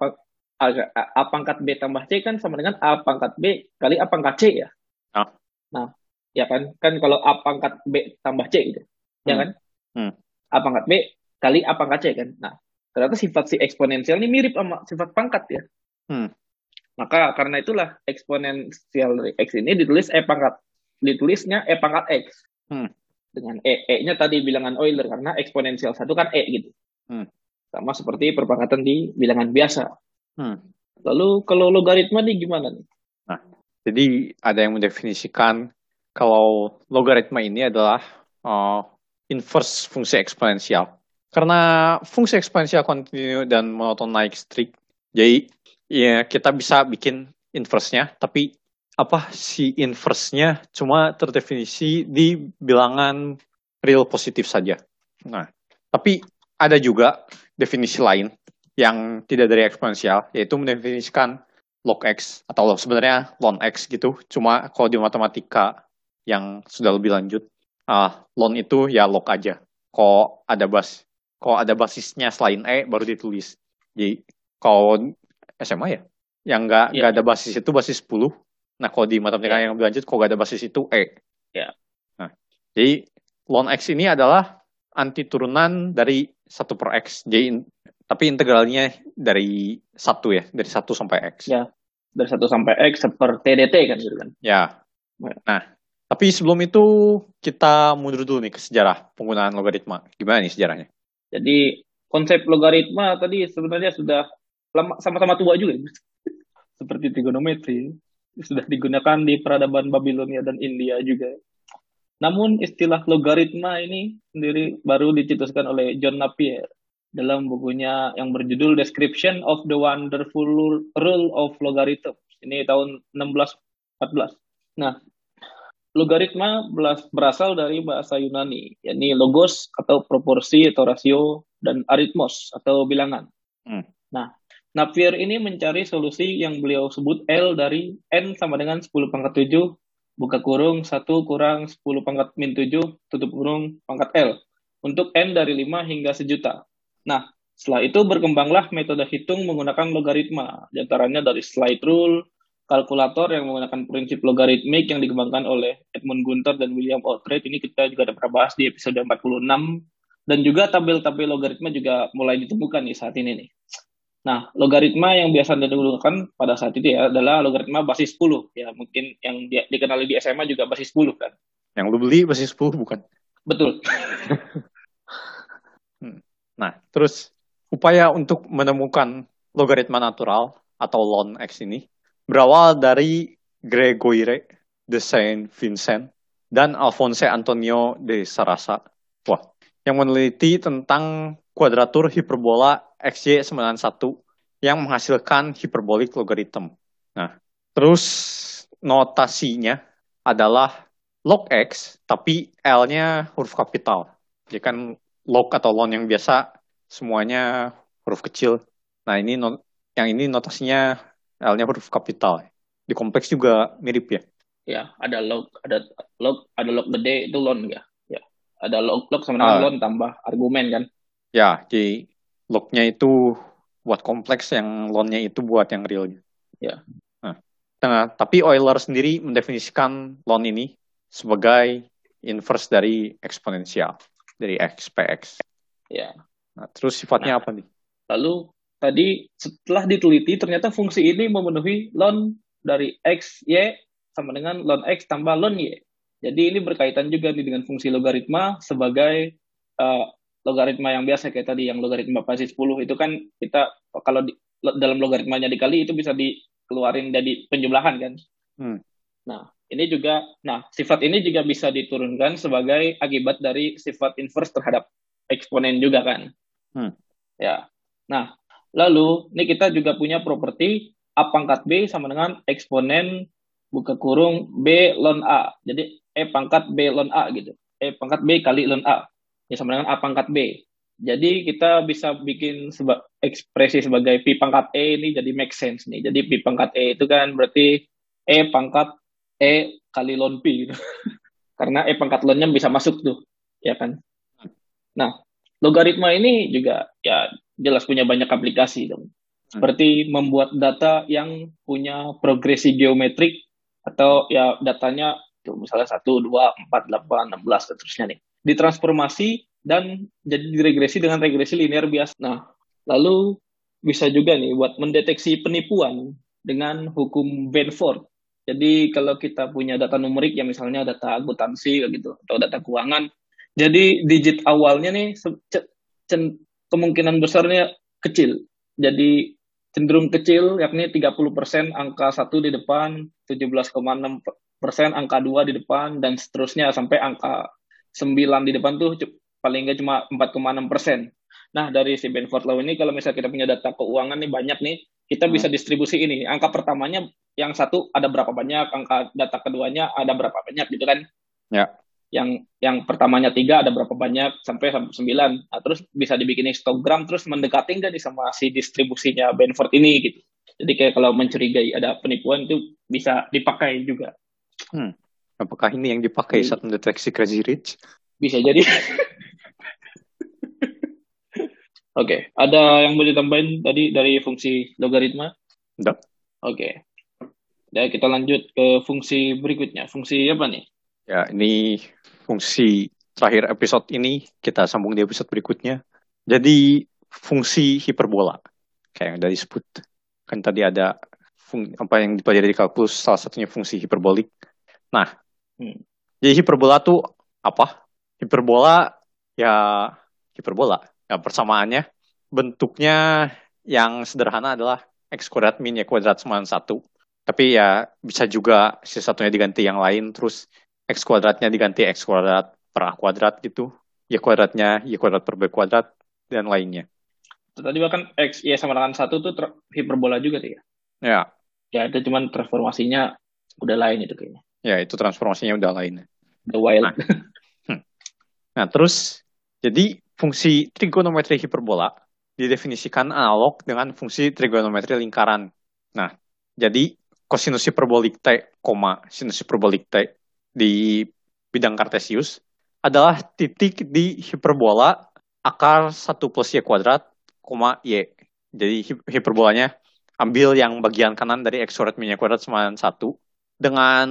A, A pangkat B tambah C kan sama dengan A pangkat B kali A pangkat C ya. Oh. Nah, ya kan? Kan kalau A pangkat B tambah C gitu. Ya hmm. Ya kan? Hmm. A pangkat B kali A pangkat C kan. Nah, ternyata sifat si eksponensial ini mirip sama sifat pangkat ya. Hmm. Maka karena itulah eksponensial dari X ini ditulis E pangkat. Ditulisnya E pangkat X. Hmm. Dengan E. E-nya tadi bilangan Euler karena eksponensial satu kan E gitu. Hmm. Sama seperti perpangkatan di bilangan biasa. Hmm. Lalu kalau logaritma nih gimana nih? Nah, jadi ada yang mendefinisikan kalau logaritma ini adalah uh, inverse fungsi eksponensial. Karena fungsi eksponensial kontinu dan monoton naik strict, jadi ya kita bisa bikin inverse-nya, tapi apa si inverse-nya cuma terdefinisi di bilangan real positif saja. Nah, tapi ada juga definisi lain yang tidak dari eksponensial, yaitu mendefinisikan log x atau sebenarnya ln x gitu. Cuma kalau di matematika yang sudah lebih lanjut, uh, ln itu ya log aja. Kok ada bas, kok ada basisnya selain e baru ditulis. Jadi kalau SMA ya, yang nggak yeah. ada basis itu basis 10, Nah, kalau di matematika yeah. yang lebih lanjut, kalau gak ada basis itu E. Ya. Yeah. Nah, jadi ln X ini adalah anti turunan dari 1 per X. Jadi, tapi integralnya dari 1 ya, dari 1 sampai X. Ya, dari 1 sampai X seperti TDT kan gitu kan. Ya. ya. Nah, tapi sebelum itu kita mundur dulu nih ke sejarah penggunaan logaritma. Gimana nih sejarahnya? Jadi konsep logaritma tadi sebenarnya sudah sama-sama tua juga. Seperti trigonometri sudah digunakan di peradaban Babilonia dan India juga. Namun istilah logaritma ini sendiri baru dicetuskan oleh John Napier dalam bukunya yang berjudul Description of the Wonderful Rule of Logarithm. Ini tahun 1614. Nah, logaritma berasal dari bahasa Yunani, yakni logos atau proporsi atau rasio dan aritmos atau bilangan. Hmm. Nah, Napier ini mencari solusi yang beliau sebut L dari N sama dengan 10 pangkat 7, buka kurung 1 kurang 10 pangkat min 7, tutup kurung pangkat L, untuk N dari 5 hingga sejuta. Nah, setelah itu berkembanglah metode hitung menggunakan logaritma, di antaranya dari slide rule, kalkulator yang menggunakan prinsip logaritmik yang dikembangkan oleh Edmund Gunter dan William Oughtred. Ini kita juga pernah bahas di episode 46. Dan juga tabel-tabel logaritma juga mulai ditemukan nih saat ini nih. Nah, logaritma yang biasa digunakan pada saat itu ya adalah logaritma basis 10. Ya, mungkin yang di, dikenali di SMA juga basis 10 kan. Yang lu beli basis 10 bukan? Betul. Hmm. nah, terus upaya untuk menemukan logaritma natural atau ln x ini berawal dari Gregoire de Saint Vincent dan Alphonse Antonio de Sarasa. Wah, yang meneliti tentang kuadratur hiperbola XY91 yang menghasilkan hiperbolik logaritm. Nah, terus notasinya adalah log X, tapi L-nya huruf kapital. Jadi kan log atau ln yang biasa semuanya huruf kecil. Nah, ini not yang ini notasinya L-nya huruf kapital. Di kompleks juga mirip ya. Ya, ada log, ada log, ada log gede itu ln ya. Ada log log sama dengan uh, ln tambah argumen kan. Ya, jadi lognya itu buat kompleks, yang loan-nya itu buat yang realnya. Ya. Nah, nah, tapi Euler sendiri mendefinisikan loan ini sebagai inverse dari eksponensial, dari x. Ya. Nah, terus sifatnya nah, apa nih? Lalu tadi setelah diteliti ternyata fungsi ini memenuhi ln dari x y sama dengan ln x tambah ln y. Jadi ini berkaitan juga nih dengan fungsi logaritma sebagai uh, logaritma yang biasa kayak tadi yang logaritma pasti 10 itu kan kita kalau di, dalam logaritmanya dikali itu bisa dikeluarin jadi penjumlahan kan. Hmm. Nah, ini juga nah sifat ini juga bisa diturunkan sebagai akibat dari sifat inverse terhadap eksponen juga kan. Hmm. Ya. Nah, lalu ini kita juga punya properti A pangkat B sama dengan eksponen buka kurung B ln A. Jadi E pangkat B ln A gitu. E pangkat B kali ln A ya sama dengan A pangkat B. Jadi kita bisa bikin seba ekspresi sebagai P pangkat E ini jadi make sense nih. Jadi P pangkat E itu kan berarti E pangkat E kali ln P. Gitu. Karena E pangkat ln-nya bisa masuk tuh, ya kan? Nah, logaritma ini juga ya jelas punya banyak aplikasi dong. Seperti membuat data yang punya progresi geometrik atau ya datanya tuh misalnya 1, 2, 4, 8, 16 dan seterusnya nih ditransformasi dan jadi diregresi dengan regresi linear biasa. Nah, lalu bisa juga nih buat mendeteksi penipuan dengan hukum Benford. Jadi kalau kita punya data numerik ya misalnya data akuntansi gitu atau data keuangan, jadi digit awalnya nih kemungkinan besarnya kecil. Jadi cenderung kecil yakni 30% angka 1 di depan, 17,6% angka 2 di depan dan seterusnya sampai angka 9 di depan tuh paling nggak cuma 4,6 persen. Nah dari si Benford Law ini kalau misalnya kita punya data keuangan nih banyak nih, kita bisa hmm. distribusi ini. Angka pertamanya yang satu ada berapa banyak, angka data keduanya ada berapa banyak gitu kan? Ya. Yang yang pertamanya tiga ada berapa banyak sampai sampai sembilan. Nah, terus bisa dibikin histogram terus mendekati nggak nih sama si distribusinya Benford ini gitu. Jadi kayak kalau mencurigai ada penipuan itu bisa dipakai juga. Hmm. Apakah ini yang dipakai saat mendeteksi crazy rich? Bisa jadi. Oke, okay. ada yang mau ditambahin tadi dari fungsi logaritma? Tidak. Oke. Okay. Dan kita lanjut ke fungsi berikutnya. Fungsi apa nih? Ya, ini fungsi terakhir episode ini kita sambung di episode berikutnya. Jadi fungsi hiperbola kayak yang tadi sebut. Kan tadi ada fung, apa yang dipelajari di kalkulus salah satunya fungsi hiperbolik. Nah, hmm. jadi hiperbola tuh apa? Hiperbola ya hiperbola Ya, persamaannya bentuknya yang sederhana adalah x kuadrat min y kuadrat sama 1. Tapi ya bisa juga si satunya diganti yang lain, terus x kuadratnya diganti x kuadrat per a kuadrat gitu. Y kuadratnya y kuadrat per b kuadrat, dan lainnya. Tadi bahkan x y sama dengan 1 tuh hiperbola juga tuh ya? Ya. Ya, itu cuman transformasinya udah lain itu kayaknya. Ya, itu transformasinya udah lain. The wild. Nah, hmm. nah terus, jadi fungsi trigonometri hiperbola didefinisikan analog dengan fungsi trigonometri lingkaran. Nah, jadi kosinus hiperbolik T, sinus hiperbolik T di bidang kartesius adalah titik di hiperbola akar 1 plus Y kuadrat, koma Y. Jadi hiperbolanya ambil yang bagian kanan dari X kuadrat min Y kuadrat sama 1. Dengan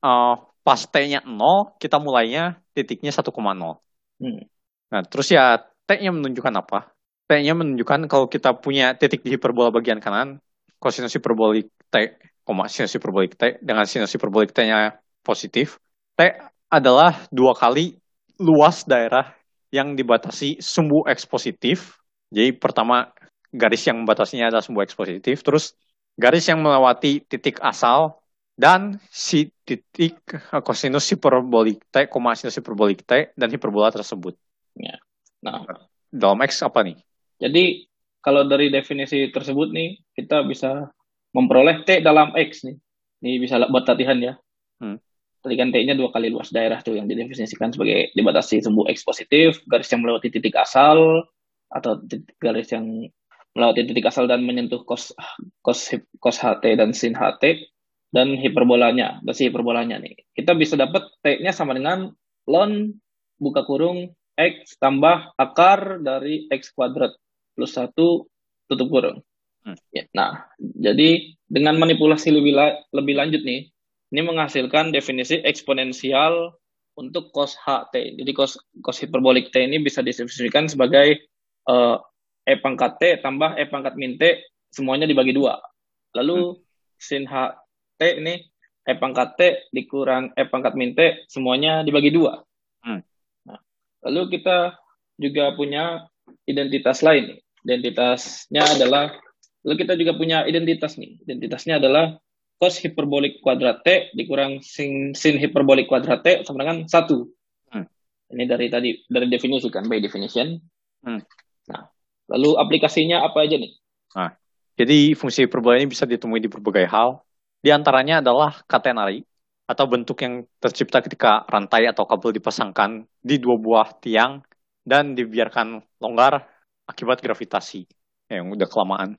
uh, pas T-nya 0, kita mulainya titiknya 1,0. Hmm. Nah, terus ya T-nya menunjukkan apa? T-nya menunjukkan kalau kita punya titik di hiperbola bagian kanan, kosinus hiperbolik T, koma sinus hiperbolik T dengan sinus hiperbolik T-nya positif, T adalah dua kali luas daerah yang dibatasi sumbu X positif. Jadi pertama garis yang membatasinya adalah sumbu X positif, terus garis yang melewati titik asal dan si titik kosinus hiperbolik T, koma sinus hiperbolik T dan hiperbola tersebut. Ya. Nah, dalam X apa nih? Jadi kalau dari definisi tersebut nih kita bisa memperoleh T dalam X nih. Ini bisa buat latihan ya. Hmm. Tadi kan T-nya dua kali luas daerah tuh yang didefinisikan sebagai dibatasi sumbu X positif, garis yang melewati titik asal atau titik, garis yang melewati titik asal dan menyentuh cos cos cos HT dan sin HT dan hiperbolanya, basi hiperbolanya nih. Kita bisa dapat T-nya sama dengan ln buka kurung X tambah akar dari X kuadrat plus 1 tutup kurung. Hmm. Ya, nah, jadi dengan manipulasi lebih, la lebih lanjut nih, ini menghasilkan definisi eksponensial untuk cos HT. Jadi cos, cos hiperbolik T ini bisa didefinisikan sebagai uh, E pangkat T tambah E pangkat min T, semuanya dibagi dua. Lalu hmm. sin HT ini E pangkat T dikurang E pangkat min T, semuanya dibagi dua. Hmm. Lalu kita juga punya identitas lain. Identitasnya adalah, lalu kita juga punya identitas nih. Identitasnya adalah cos hiperbolik kuadrat T dikurang sin, sin hiperbolik kuadrat T sama dengan satu. Hmm. Ini dari tadi, dari definisi kan, by definition. Hmm. Nah, lalu aplikasinya apa aja nih? Nah, jadi fungsi hiperbola ini bisa ditemui di berbagai hal. Di antaranya adalah katenari, atau bentuk yang tercipta ketika rantai atau kabel dipasangkan di dua buah tiang dan dibiarkan longgar akibat gravitasi ya, yang udah kelamaan.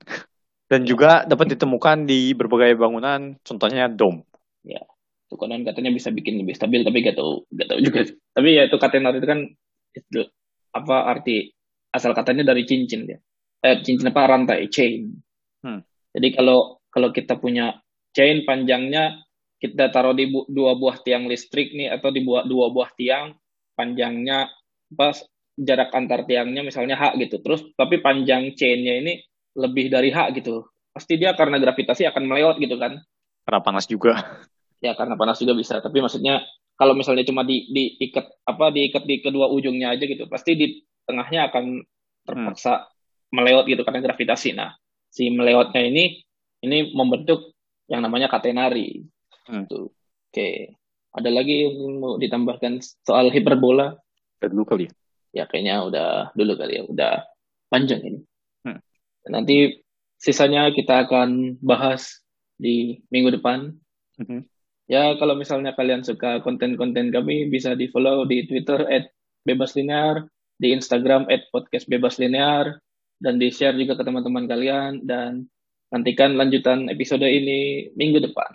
Dan juga dapat ditemukan di berbagai bangunan, contohnya dom. Ya, itu konon katanya bisa bikin lebih stabil, tapi gak tahu, gak tahu juga. Tapi ya itu katenar itu kan itu apa arti asal katanya dari cincin ya. Eh, cincin apa rantai, chain. Hmm. Jadi kalau kalau kita punya chain panjangnya kita taruh di bu dua buah tiang listrik nih atau di buah, dua buah tiang panjangnya pas jarak antar tiangnya misalnya h gitu. Terus tapi panjang chainnya ini lebih dari h gitu. Pasti dia karena gravitasi akan melewat gitu kan. Karena panas juga. Ya karena panas juga bisa. Tapi maksudnya kalau misalnya cuma di diikat apa diikat di kedua ujungnya aja gitu pasti di tengahnya akan terpaksa hmm. melewat gitu karena gravitasi. Nah si melewatnya ini ini membentuk yang namanya katenari Hmm. Tuh. Oke. Ada lagi yang mau ditambahkan soal hiperbola? Udah dulu kali ya? Ya kayaknya udah dulu kali ya. Udah panjang ini. Hmm. Nanti sisanya kita akan bahas di minggu depan. Mm-hmm. Ya kalau misalnya kalian suka konten-konten kami bisa di follow di Twitter at bebas linear, di Instagram at podcast bebas linear, dan di share juga ke teman-teman kalian dan nantikan lanjutan episode ini minggu depan.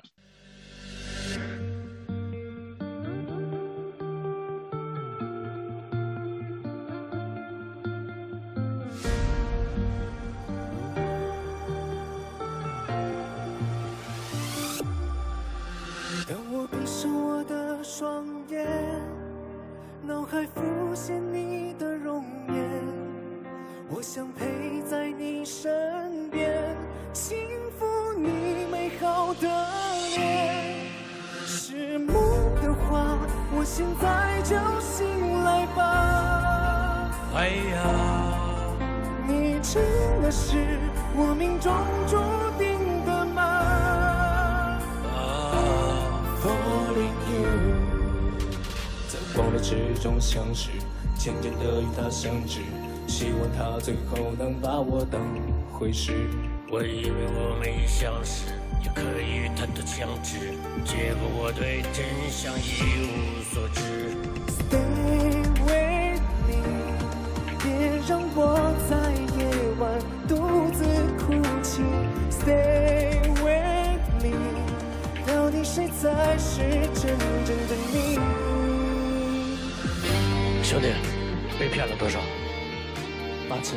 的脸。是梦的话，我现在就醒来吧。哎呀，你真的是我命中注定的吗？Falling you 在。光的之中相识，渐渐的与他相知，希望他最后能把我当回事。我以为我没消失，也可以与他的相知，结果我对真相一无所知。Stay with me，别让我在夜晚独自哭泣。Stay with me，到底谁才是真正的你？兄弟，被骗了多少？八千？